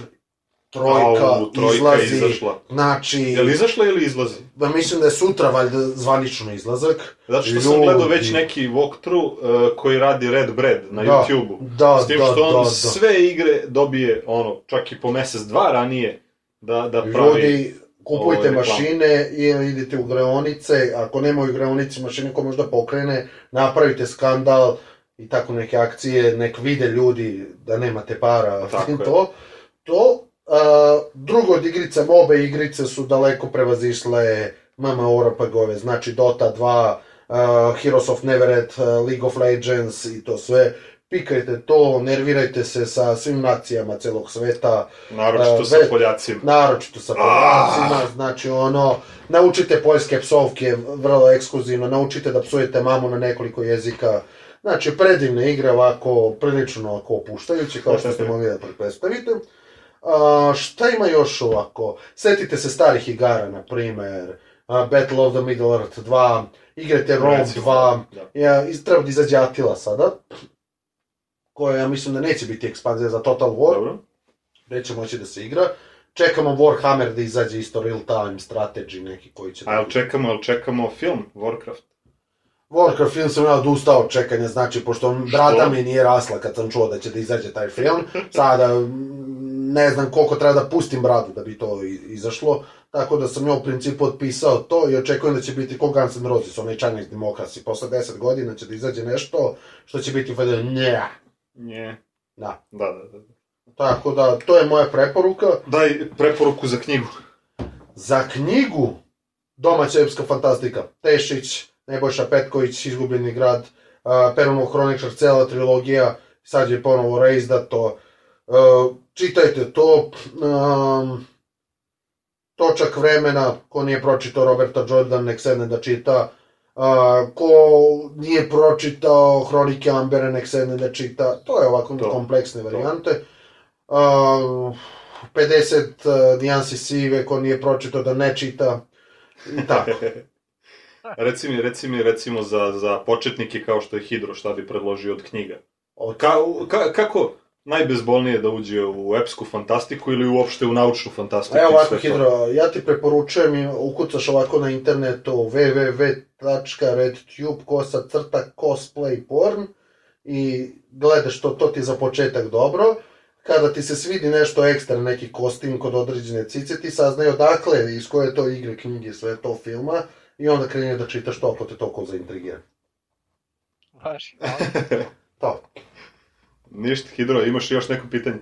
S3: trojka,
S2: Au, trojka
S3: izlazi,
S2: izašla.
S3: znači,
S2: Je li izašla ili izlazi?
S3: da mislim da je sutra valjda zvanično izlazak.
S2: Zato što sam
S3: Ljudi.
S2: gledao već neki walkthrough uh, koji radi Red Bread na
S3: Da,
S2: YouTube-u.
S3: Da,
S2: S tim
S3: da,
S2: što on
S3: da, da.
S2: sve igre dobije, ono, čak i po mesec, dva ranije, da, da pravi...
S3: Ljudi, kupujte
S2: ovo,
S3: mašine ili idite u greonice, ako nema u greonici mašine ko možda pokrene, napravite skandal i tako neke akcije, nek vide ljudi da nemate para,
S2: Tako je.
S3: to. Drugo od igrica, obe igrice su daleko prevazišle MMORPG-ove, znači Dota 2, a, Heroes of Neverett, a, League of Legends i to sve. Pikajte to, nervirajte se sa svim nacijama celog sveta,
S2: Naročito
S3: A,
S2: sa Poljacima.
S3: naročito sa Poljacima, znači ono, naučite poljske psovke, vrlo ekskluzivno, naučite da psujete mamu na nekoliko jezika, znači predivne igre ovako, prilično ovako opuštajuće, kao što ste mogli da predstavite. A, šta ima još ovako? Setite se starih igara, na primer, Battle of the Middle Earth 2, igrate Rome
S2: Recimo,
S3: 2,
S2: Da.
S3: ja, iz- treba da izađe Attila sada, koja ja mislim da neće biti ekspanzija za Total War,
S2: Dobro.
S3: neće moći da se igra. Čekamo Warhammer da izađe isto real time strategy neki koji će
S2: A jel čekamo, jel čekamo film Warcraft?
S3: Warcraft film sam ja odustao od čekanja, znači, pošto brada mi nije rasla kad sam čuo da će da izađe taj film, sada ne znam koliko treba da pustim bradu da bi to izašlo, tako da sam ja u principu otpisao to i očekujem da će biti ko Guns N' Roses, onaj Chinese Democracy, posle 10 godina će da izađe nešto što će biti fede, nja,
S2: Nje.
S3: da.
S2: Da, da, da.
S3: Tako da, to je moja preporuka.
S2: Daj preporuku za knjigu.
S3: Za knjigu domaća epska fantastika. Tešić, Nebojša Petković, Izgubljeni grad, uh, Perunov hroničar, cela trilogija, sad je ponovo reizdato. Uh, čitajte to. Um, točak vremena, ko nije pročitao Roberta Jordan, nek sedne da čita. Ko nije pročitao Hronike Ambere, nek sedne da čita. To je ovako
S2: To.
S3: kompleksne varijante. Uh, 50 uh, nijansi sive, ko nije pročitao da ne čita. I tako.
S2: reci mi, reci mi, recimo, za, za početnike kao što je Hidro, šta bi predložio od knjiga?
S3: Od-
S2: Ka, ka, kako najbezbolnije da uđe u epsku fantastiku ili uopšte u naučnu fantastiku?
S3: Evo ovako? Hidro, ja ti preporučujem, i ukucaš ovako na internetu www.redtube kosa crta cosplay porn i gledaš to, to ti za početak dobro. Kada ti se svidi nešto ekstra, neki kostim kod određene cice, ti saznaj odakle, iz koje je to igre, knjige, sve to filma i onda kreni da čitaš to ako te toliko zaintrigira.
S1: Važi.
S3: To.
S2: Ništa, Hidro, imaš još neko pitanje?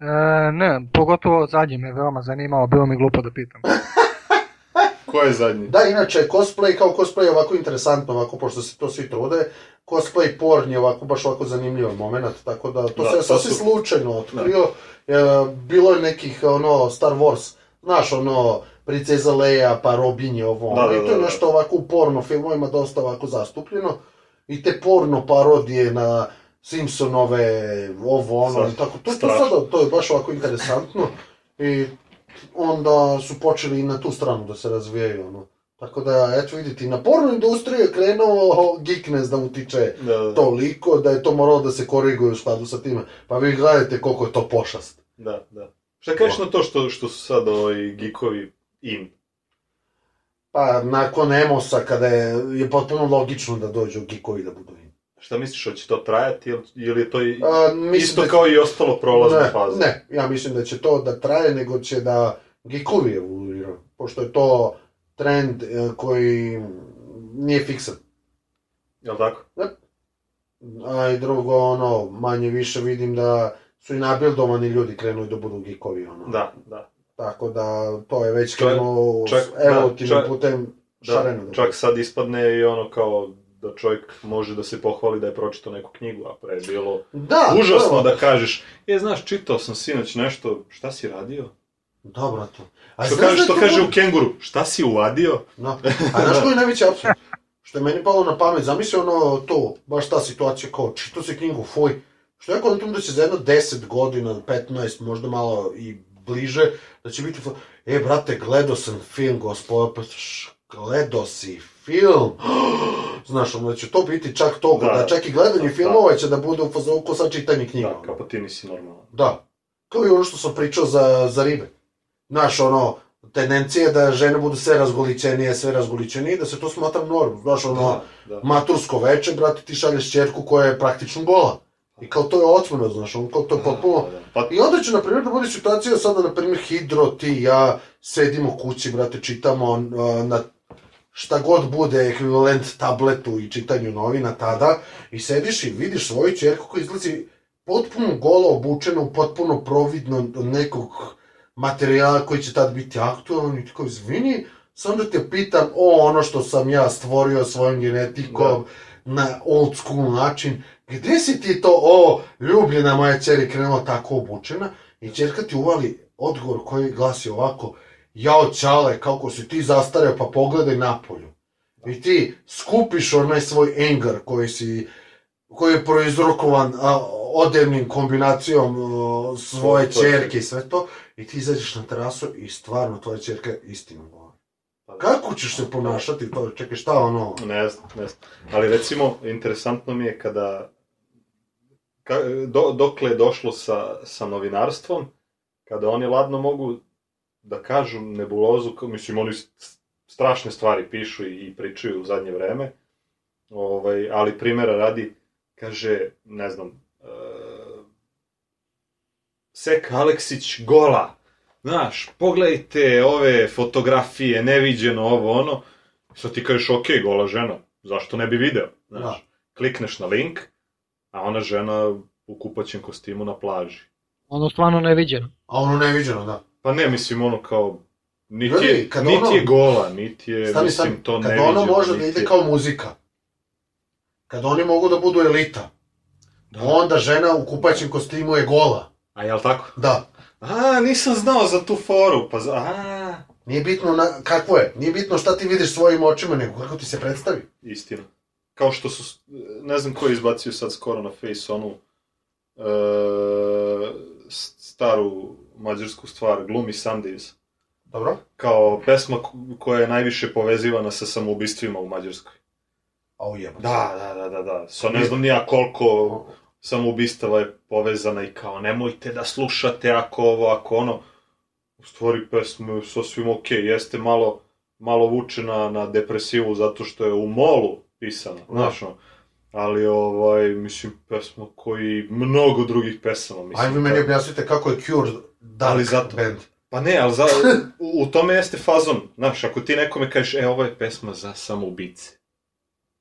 S1: E, ne, pogotovo zadnje me veoma zanimalo, bilo mi glupo da pitam.
S2: Ko je zadnji?
S3: Da, inače, cosplay kao cosplay je ovako interesantno, ovako, pošto se to svi trude, cosplay porn je ovako, baš ovako zanimljiv moment, tako da, to
S2: Da,
S3: se sasvim
S2: su-
S3: slučajno otkrio, e, bilo je nekih, ono, Star Wars, znaš, ono, Princeza Leia, pa Robin je ovo,
S2: Da,
S3: ono,
S2: da,
S3: i to
S2: da,
S3: je
S2: da.
S3: nešto ovako u porno filmovima dosta ovako zastupljeno, i te porno parodije na Simpsonove, ovo, ono, i tako, to, to,
S2: Strašno.
S3: sada, to je baš ovako interesantno, i onda su počeli i na tu stranu da se razvijaju, ono. Tako da, eto vidite, i na porno industriju je krenuo geekness da utiče
S2: Da, da,
S3: toliko da je to moralo da se koriguje u skladu sa time. Pa vi gledajte koliko je to pošast.
S2: da, da. Šta kažeš na to što, što su sad ovaj geekovi in?
S3: Pa, nakon Emosa, kada je, je potpuno logično da dođu geekovi da budu in.
S2: Šta misliš, hoće to trajati ili, ili je to
S3: A,
S2: isto
S3: da-
S2: kao i ostalo prolazna
S3: ne,
S2: faza?
S3: Ne, ja mislim da će to da traje, nego će da geekovi evoluiraju. Pošto je to trend e, koji nije fiksan.
S2: Jel tako?
S3: A i drugo, ono, manje više vidim da su i nabildovani ljudi krenuli da budu geekovi, ono.
S2: Da, da.
S3: Tako da, to je već s evolutivnim
S2: da,
S3: putem
S2: Da,
S3: šareno.
S2: čak sad ispadne i ono kao da čovjek može da se pohvali da je pročitao neku knjigu, a pre je bilo
S3: Da,
S2: užasno da kažeš, je, znaš, čitao sam sinoć nešto, šta si radio?
S3: Da, brate. A
S2: Što kaže,
S3: da
S2: što
S3: to
S2: kaže u kenguru, šta si uvadio?
S3: No. A znaš koji je najveći apsurd? Što je meni palo na pamet, zamisli ono to, baš ta situacija kao, čito se knjigu, fuj, što ja kontam da će za jedno 10 godina, 15, možda malo i bliže, da će biti, e, brate, gledao sam film, gospoda, pa gledao si film, znaš, ono, da će to biti čak toga,
S2: Da.
S3: da, čak i gledanje
S2: Da.
S3: filmova će da bude u fazonu ko sad čitanje knjiga.
S2: Da, kao pa ti nisi normalan.
S3: Da. Kao i ono što sam pričao za, za ribe. Znaš, ono, tendencija da žene budu sve razgolićenije, sve razgolićenije, da se to smatra normom. Znaš, ono,
S2: Da, da.
S3: matursko veče, brate, ti šalješ čerku koja je praktično gola. I kao to je otmeno, znaš, on kao to je potpuno...
S2: Da, da. Pa,
S3: I onda će, na primjer, da bude situacija sada, na primjer, Hidro, ti ja sedimo kući, brate, čitamo uh, na šta god bude ekvivalent tabletu i čitanju novina tada i sediš i vidiš svoju čerku koja izlazi potpuno golo obučena u potpuno providno nekog materijala koji će tad biti aktualan i ti kao izvini, sam da te pitam o ono što sam ja stvorio svojom genetikom na old school način, gde si ti to, o, ljubljena moja čeri krenula tako obučena i čerka ti uvali odgovor koji glasi ovako, jao čale, kako si ti zastareo, pa pogledaj napolju. I ti skupiš onaj svoj anger koji si koji je proizrokovan a, odevnim kombinacijom a, svoje
S2: je-
S3: čerke i sve to, i ti izađeš na terasu i stvarno tvoja čerka istinu govori.
S2: Pa da.
S3: Kako ćeš se ponašati to? Čekaj, šta ono?
S2: Ne znam, ne znam. Ali recimo, interesantno mi je kada... Ka, do, dokle je došlo sa, sa novinarstvom, kada oni ladno mogu da kažu nebulozu, kao- mislim, oni strašne stvari pišu i, i pričaju u zadnje vreme, ovaj, ali primjera radi, kaže, ne znam, e, Seka Aleksić gola, znaš, pogledajte ove fotografije, neviđeno ovo, ono, sad ti kažeš, ok, gola žena, zašto ne bi video, znaš,
S3: Da.
S2: klikneš na link, a ona žena u kupaćem kostimu na plaži.
S1: Ono stvarno neviđeno.
S3: A ono neviđeno, da.
S2: Pa ne, mislim, ono kao, niti, je,
S3: kad
S2: niti
S3: ono-
S2: je gola, niti je,
S3: Stani,
S2: mislim,
S3: stani,
S2: to
S3: kad
S2: neviđeno.
S3: ono može da
S2: niti
S3: ide
S2: je-
S3: kao muzika, kad oni mogu da budu elita,
S2: Da.
S3: onda žena u kupaćem kostimu je gola.
S2: A jel tako?
S3: Da.
S2: A, nisam znao za tu foru, pa za... A,
S3: Nije bitno na, kakvo je, nije bitno šta ti vidiš svojim očima, nego kako ti se predstavi.
S2: istina. Kao što su, ne znam ko je izbacio sad skoro na Face onu e, s- staru mađarsku stvar, Gloomy Sundays.
S3: Dobro?
S2: Kao pesma ko- koja je najviše povezivana sa samoubistvima u Mađarskoj.
S3: A ujebo.
S2: Da, da, da, da, da. Sa ne znam nija koliko samoubistava je povezana i kao nemojte da slušate ako ovo, ako ono. U stvari pesma je sasvim okej, jeste malo, malo vuče na, depresivu zato što je u molu pisana, znaš ono. Ali, ovaj, mislim, pesma koji mnogo drugih pesama, mislim.
S3: Ajde vi meni
S2: kao-
S3: objasnite kako je Cure dark
S2: Ali zato-
S3: band.
S2: Pa ne, ali za, u, u tome jeste fazon. Znaš, ako ti nekome kažeš, e, ovo je pesma za samoubice.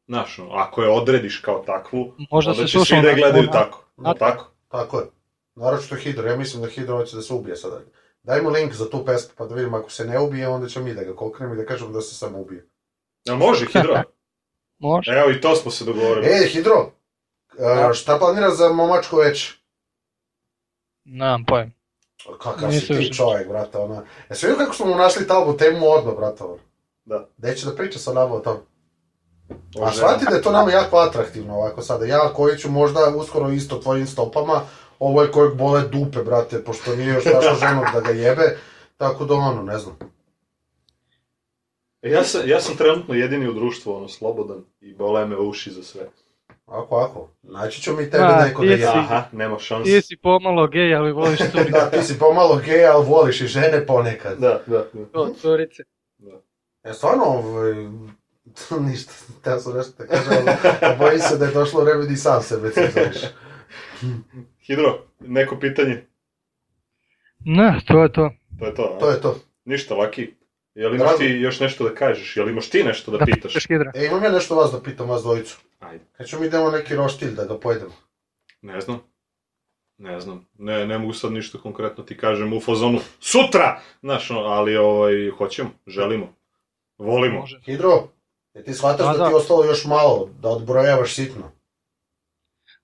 S2: Znaš, no, ako je odrediš kao takvu,
S1: Možda
S2: onda
S1: se
S2: će
S1: sluša
S2: svi da gledaju
S1: ona-
S2: tako.
S1: A-
S2: tako?
S3: Tako je. Naročito Hidro, ja mislim da Hidro hoće da se ubije sada. Daj mu link za tu pesmu, pa da vidimo ako se ne ubije, onda ćemo mi da ga koknemo i da kažemo da se samo ubije.
S2: Jel može, Hidro?
S1: Može.
S2: Evo, i to smo se dogovorili.
S3: E, Hidro,
S1: Da.
S3: a, šta planira za momačko već?
S1: Nemam pojem.
S3: Kakav si ti čovjek, brate, ona. Jesi vidio kako smo mu našli tabu temu odmah, brate, ono?
S2: Da.
S3: Gde će da priča sa nama o tom? A shvati da je to nama jako atraktivno ovako sada. Ja koji ću možda uskoro isto tvojim stopama, ovo je kojeg bole dupe, brate, pošto nije još našao ženog da ga jebe, tako da ono, ne znam.
S2: E, Ja sam, ja sam trenutno jedini u društvu, ono, slobodan i bole me uši za sve.
S3: Ako, ako. Naći ću mi tebe
S1: Ma,
S3: neko da
S1: si-
S2: Aha, nema šanse.
S1: Ti si pomalo gej, ali voliš curice.
S3: Da, ti si pomalo gej, ali voliš i žene ponekad.
S2: Da, da, da.
S1: To, curice.
S3: E, stvarno, ovaj, ništa, teo sam nešto da kažem, ali bojim se da je došlo vreme da i sam sebe cenzoriš.
S2: Hidro, neko pitanje?
S1: Ne, to je to.
S2: To je to, a?
S3: To je to.
S2: Ništa, Laki. Jel imaš ti još nešto da kažeš? Jel imaš ti nešto da
S1: Da
S2: pitaš?
S1: pitaš Hidra.
S3: E, imam ja nešto vas da pitam, vas dvojicu.
S2: Ajde.
S3: Kad ćemo idemo neki roštilj da ga pojedemo?
S2: Ne znam. Ne znam. Ne, ne mogu sad ništa konkretno ti kažem u fazonu sutra! Znaš, ali ovaj, hoćemo, želimo, volimo.
S1: Može.
S3: Hidro, je ti shvataš
S1: Da,
S3: da,
S1: da.
S3: ti ostalo još malo, da odbrojavaš sitno?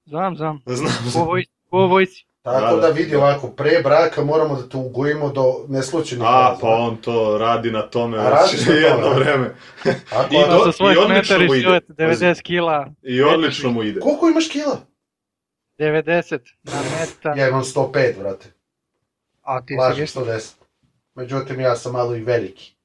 S1: Znam, znam.
S2: Znam,
S1: Po
S2: znam.
S1: vojci. Po vojci.
S3: Tako
S2: Da,
S3: da,
S2: da.
S3: vidi ovako, pre braka moramo da te ugojimo do neslučenih
S2: A,
S3: razloga.
S2: pa on to radi na tome već
S3: na tome,
S2: jedno
S3: a?
S2: vreme.
S3: Tako,
S2: I do-
S1: sa svojih
S2: i odlično mu ide.
S1: silet 90 kila.
S2: I odlično mu ide.
S3: Koliko imaš kila?
S1: 90 na meta.
S3: Ja imam 105, brate.
S1: A ti si
S3: Lažem
S1: više.
S3: 110. Međutim, ja sam malo i veliki.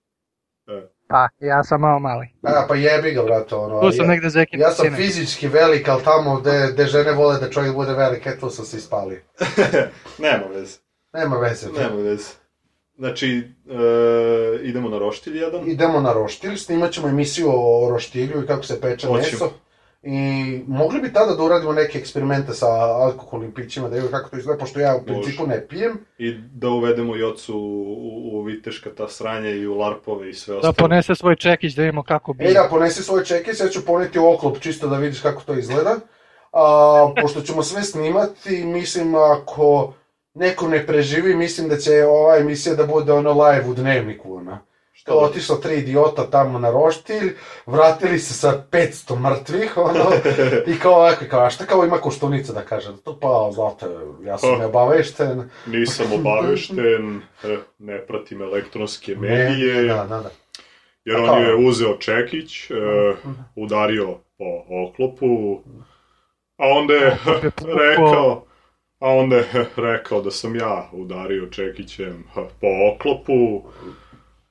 S1: Pa, ja sam malo mali.
S3: A, pa jebi ga, brate, ono.
S1: Tu sam
S3: ja,
S1: negde zekin.
S3: ja sam
S1: sine.
S3: fizički velik, ali tamo gde, gde žene vole da čovjek bude velik, e tu sam se ispalio.
S2: Nema veze,
S3: Nema veze.
S2: nema veze. Znači, e, idemo na roštilj jedan.
S3: Idemo na roštilj, snimat ćemo emisiju o roštilju i kako se peče
S2: Hoćemo.
S3: meso. I mogli bi tada da uradimo neke eksperimente sa alkoholnim pićima, da vidimo kako to izgleda, pošto ja u principu ne pijem.
S2: I da uvedemo Jocu u, u Viteška ta sranja i u Larpove i sve
S1: Da
S2: ostalo.
S1: ponese svoj čekić da vidimo kako bi.
S3: E da, ponesi svoj čekić, ja ću poneti oklop čisto da vidiš kako to izgleda. A, pošto ćemo sve snimati, mislim ako neko ne preživi, mislim da će ova emisija da bude ono live u dnevniku, ona. Otišla tri idiota tamo na roštilj, vratili se sa 500 mrtvih, ono, i kao ovako, kao, a šta kao ima koštunica da kaže? To pa, znate, ja sam neobavešten.
S2: Nisam obavešten, eh, ne pratim elektronske medije,
S3: Ne, da, da, da.
S2: jer on je uzeo čekić, eh, udario po oklopu, a onda je rekao, a onda je rekao da sam ja udario čekićem eh, po oklopu,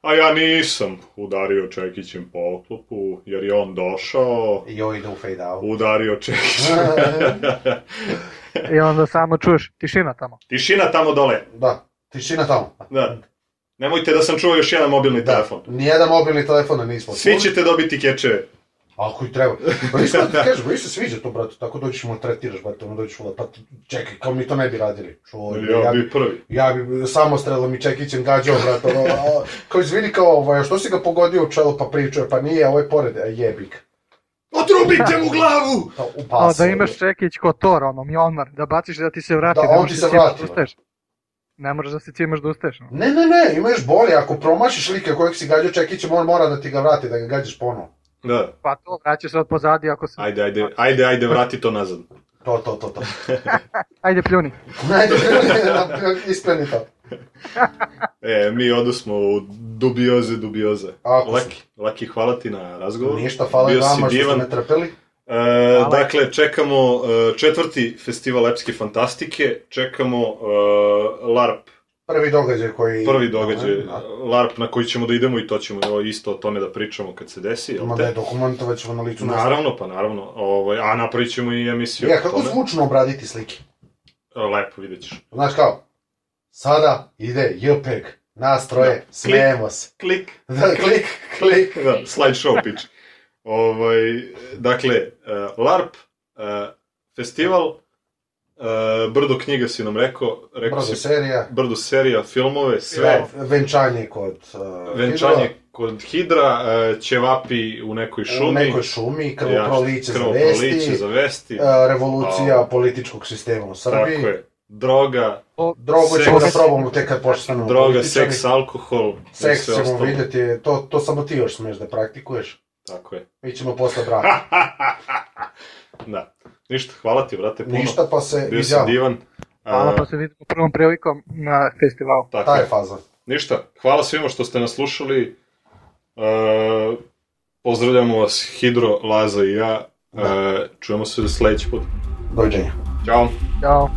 S2: a ja nisam udario čekićem po oklopu, jer je on došao,
S3: I ovo ide u fade out.
S2: udario čekić.
S1: I onda samo čuješ tišina tamo.
S2: Tišina tamo dole.
S3: da, tišina tamo.
S2: Da. Nemojte da sam čuo još jedan mobilni
S3: Da,
S2: telefon.
S3: nijedan mobilni telefon nismo
S2: Svi
S3: čuli.
S2: ćete dobiti kečeve.
S3: Ako i treba. Pa ništa da ti kažeš, meni se sviđa to, brate, tako dođeš mu tretiraš, brate, ono dođeš mu pa čekaj, kao mi to ne bi radili. Čuj,
S2: Ja
S3: ja,
S2: bi prvi.
S3: ja bi samostrelom i čekićem gađao, brate, ono, a, kao izvini, kao, ovaj, što si ga pogodio u čelo, pa pričao, pa nije, ovo je pored, a jebi ga.
S2: Otrubite mu glavu!
S3: Pa,
S1: A, da imaš čekić ko Thor, ono, mjonar, da baciš da ti se vrati.
S3: Da, on ti
S1: se
S3: vrati,
S1: da ustaješ. Ne možeš da se cimaš da ustaješ. ono.
S3: Ne, ne, ne, ima još bolje, ako promašiš lika kojeg si gađao čekićem, on mora da ti ga vrati, da ga gađaš ponovo.
S2: Da.
S1: Pa to, vraćaš se od pozadi ako se...
S2: Ajde, ajde, ajde, ajde, vrati to nazad.
S3: To, to, to, to.
S1: Ajde pljuni.
S3: Najde, ispleni to.
S2: E, mi odusmo u dubioze, dubioze.
S3: Ako sam.
S2: Laki, Laki, hvala ti na razgovor.
S3: Ništa, hvala
S2: Bio
S3: vama što ste me trpeli.
S2: E, dakle, čekamo e, četvrti festival epske fantastike, čekamo e, LARP,
S3: Prvi događaj koji...
S2: prvi događaj,
S3: Da.
S2: LARP na koji ćemo da idemo i to ćemo isto o tome da pričamo kad se desi, jel
S3: Ma da je dokumentovat ćemo na licu.
S2: Naravno, pa naravno, ovaj, a napravit ćemo i emisiju
S3: Ja, kako
S2: tome.
S3: zvučno obraditi slike?
S2: E, Lepo, vidjet ćeš.
S3: Znaš kao, sada ide JPEG, nas troje,
S2: Da.
S3: smejemo se.
S2: Klik.
S3: Da, klik, klik.
S2: Da, slideshow pitch. Ovaj, dakle, uh, LARP, uh, festival, uh, Brdo knjiga si nam rekao, rekao
S3: Brzo
S2: si
S3: serija.
S2: Brdo serija, filmove, sve,
S3: Sve, venčanje kod... Uh,
S2: venčanje
S3: Hidrova,
S2: kod Hidra, uh, ćevapi u nekoj šumi,
S3: U nekoj šumi, krvoproliće za
S2: krvoproliće
S3: vesti,
S2: za vesti,
S3: uh, revolucija
S2: A.
S3: političkog sistema u
S2: tako
S3: Srbiji.
S2: je, droga,
S3: Drogo
S2: Seks.
S3: ćemo da probamo tek kad postanemo
S2: droga, seks, alkohol, i
S3: Seks ćemo
S2: ostalo.
S3: vidjeti, to, to samo ti još smeš da praktikuješ.
S2: Tako je.
S3: Mi ćemo posle braka.
S2: da. Ništa, hvala ti, brate, puno.
S3: Ništa, pa se
S2: Bio
S3: vidjamo.
S2: divan.
S1: Hvala pa se vidimo prvom prilikom na festivalu.
S2: tako
S3: Ta
S2: je.
S3: je faza.
S2: Ništa, hvala svima što ste nas slušali. E, pozdravljamo vas Hidro, Laza i ja. E, čujemo se sledeći put.
S3: Doviđenja.
S2: Ćao.
S1: Ćao.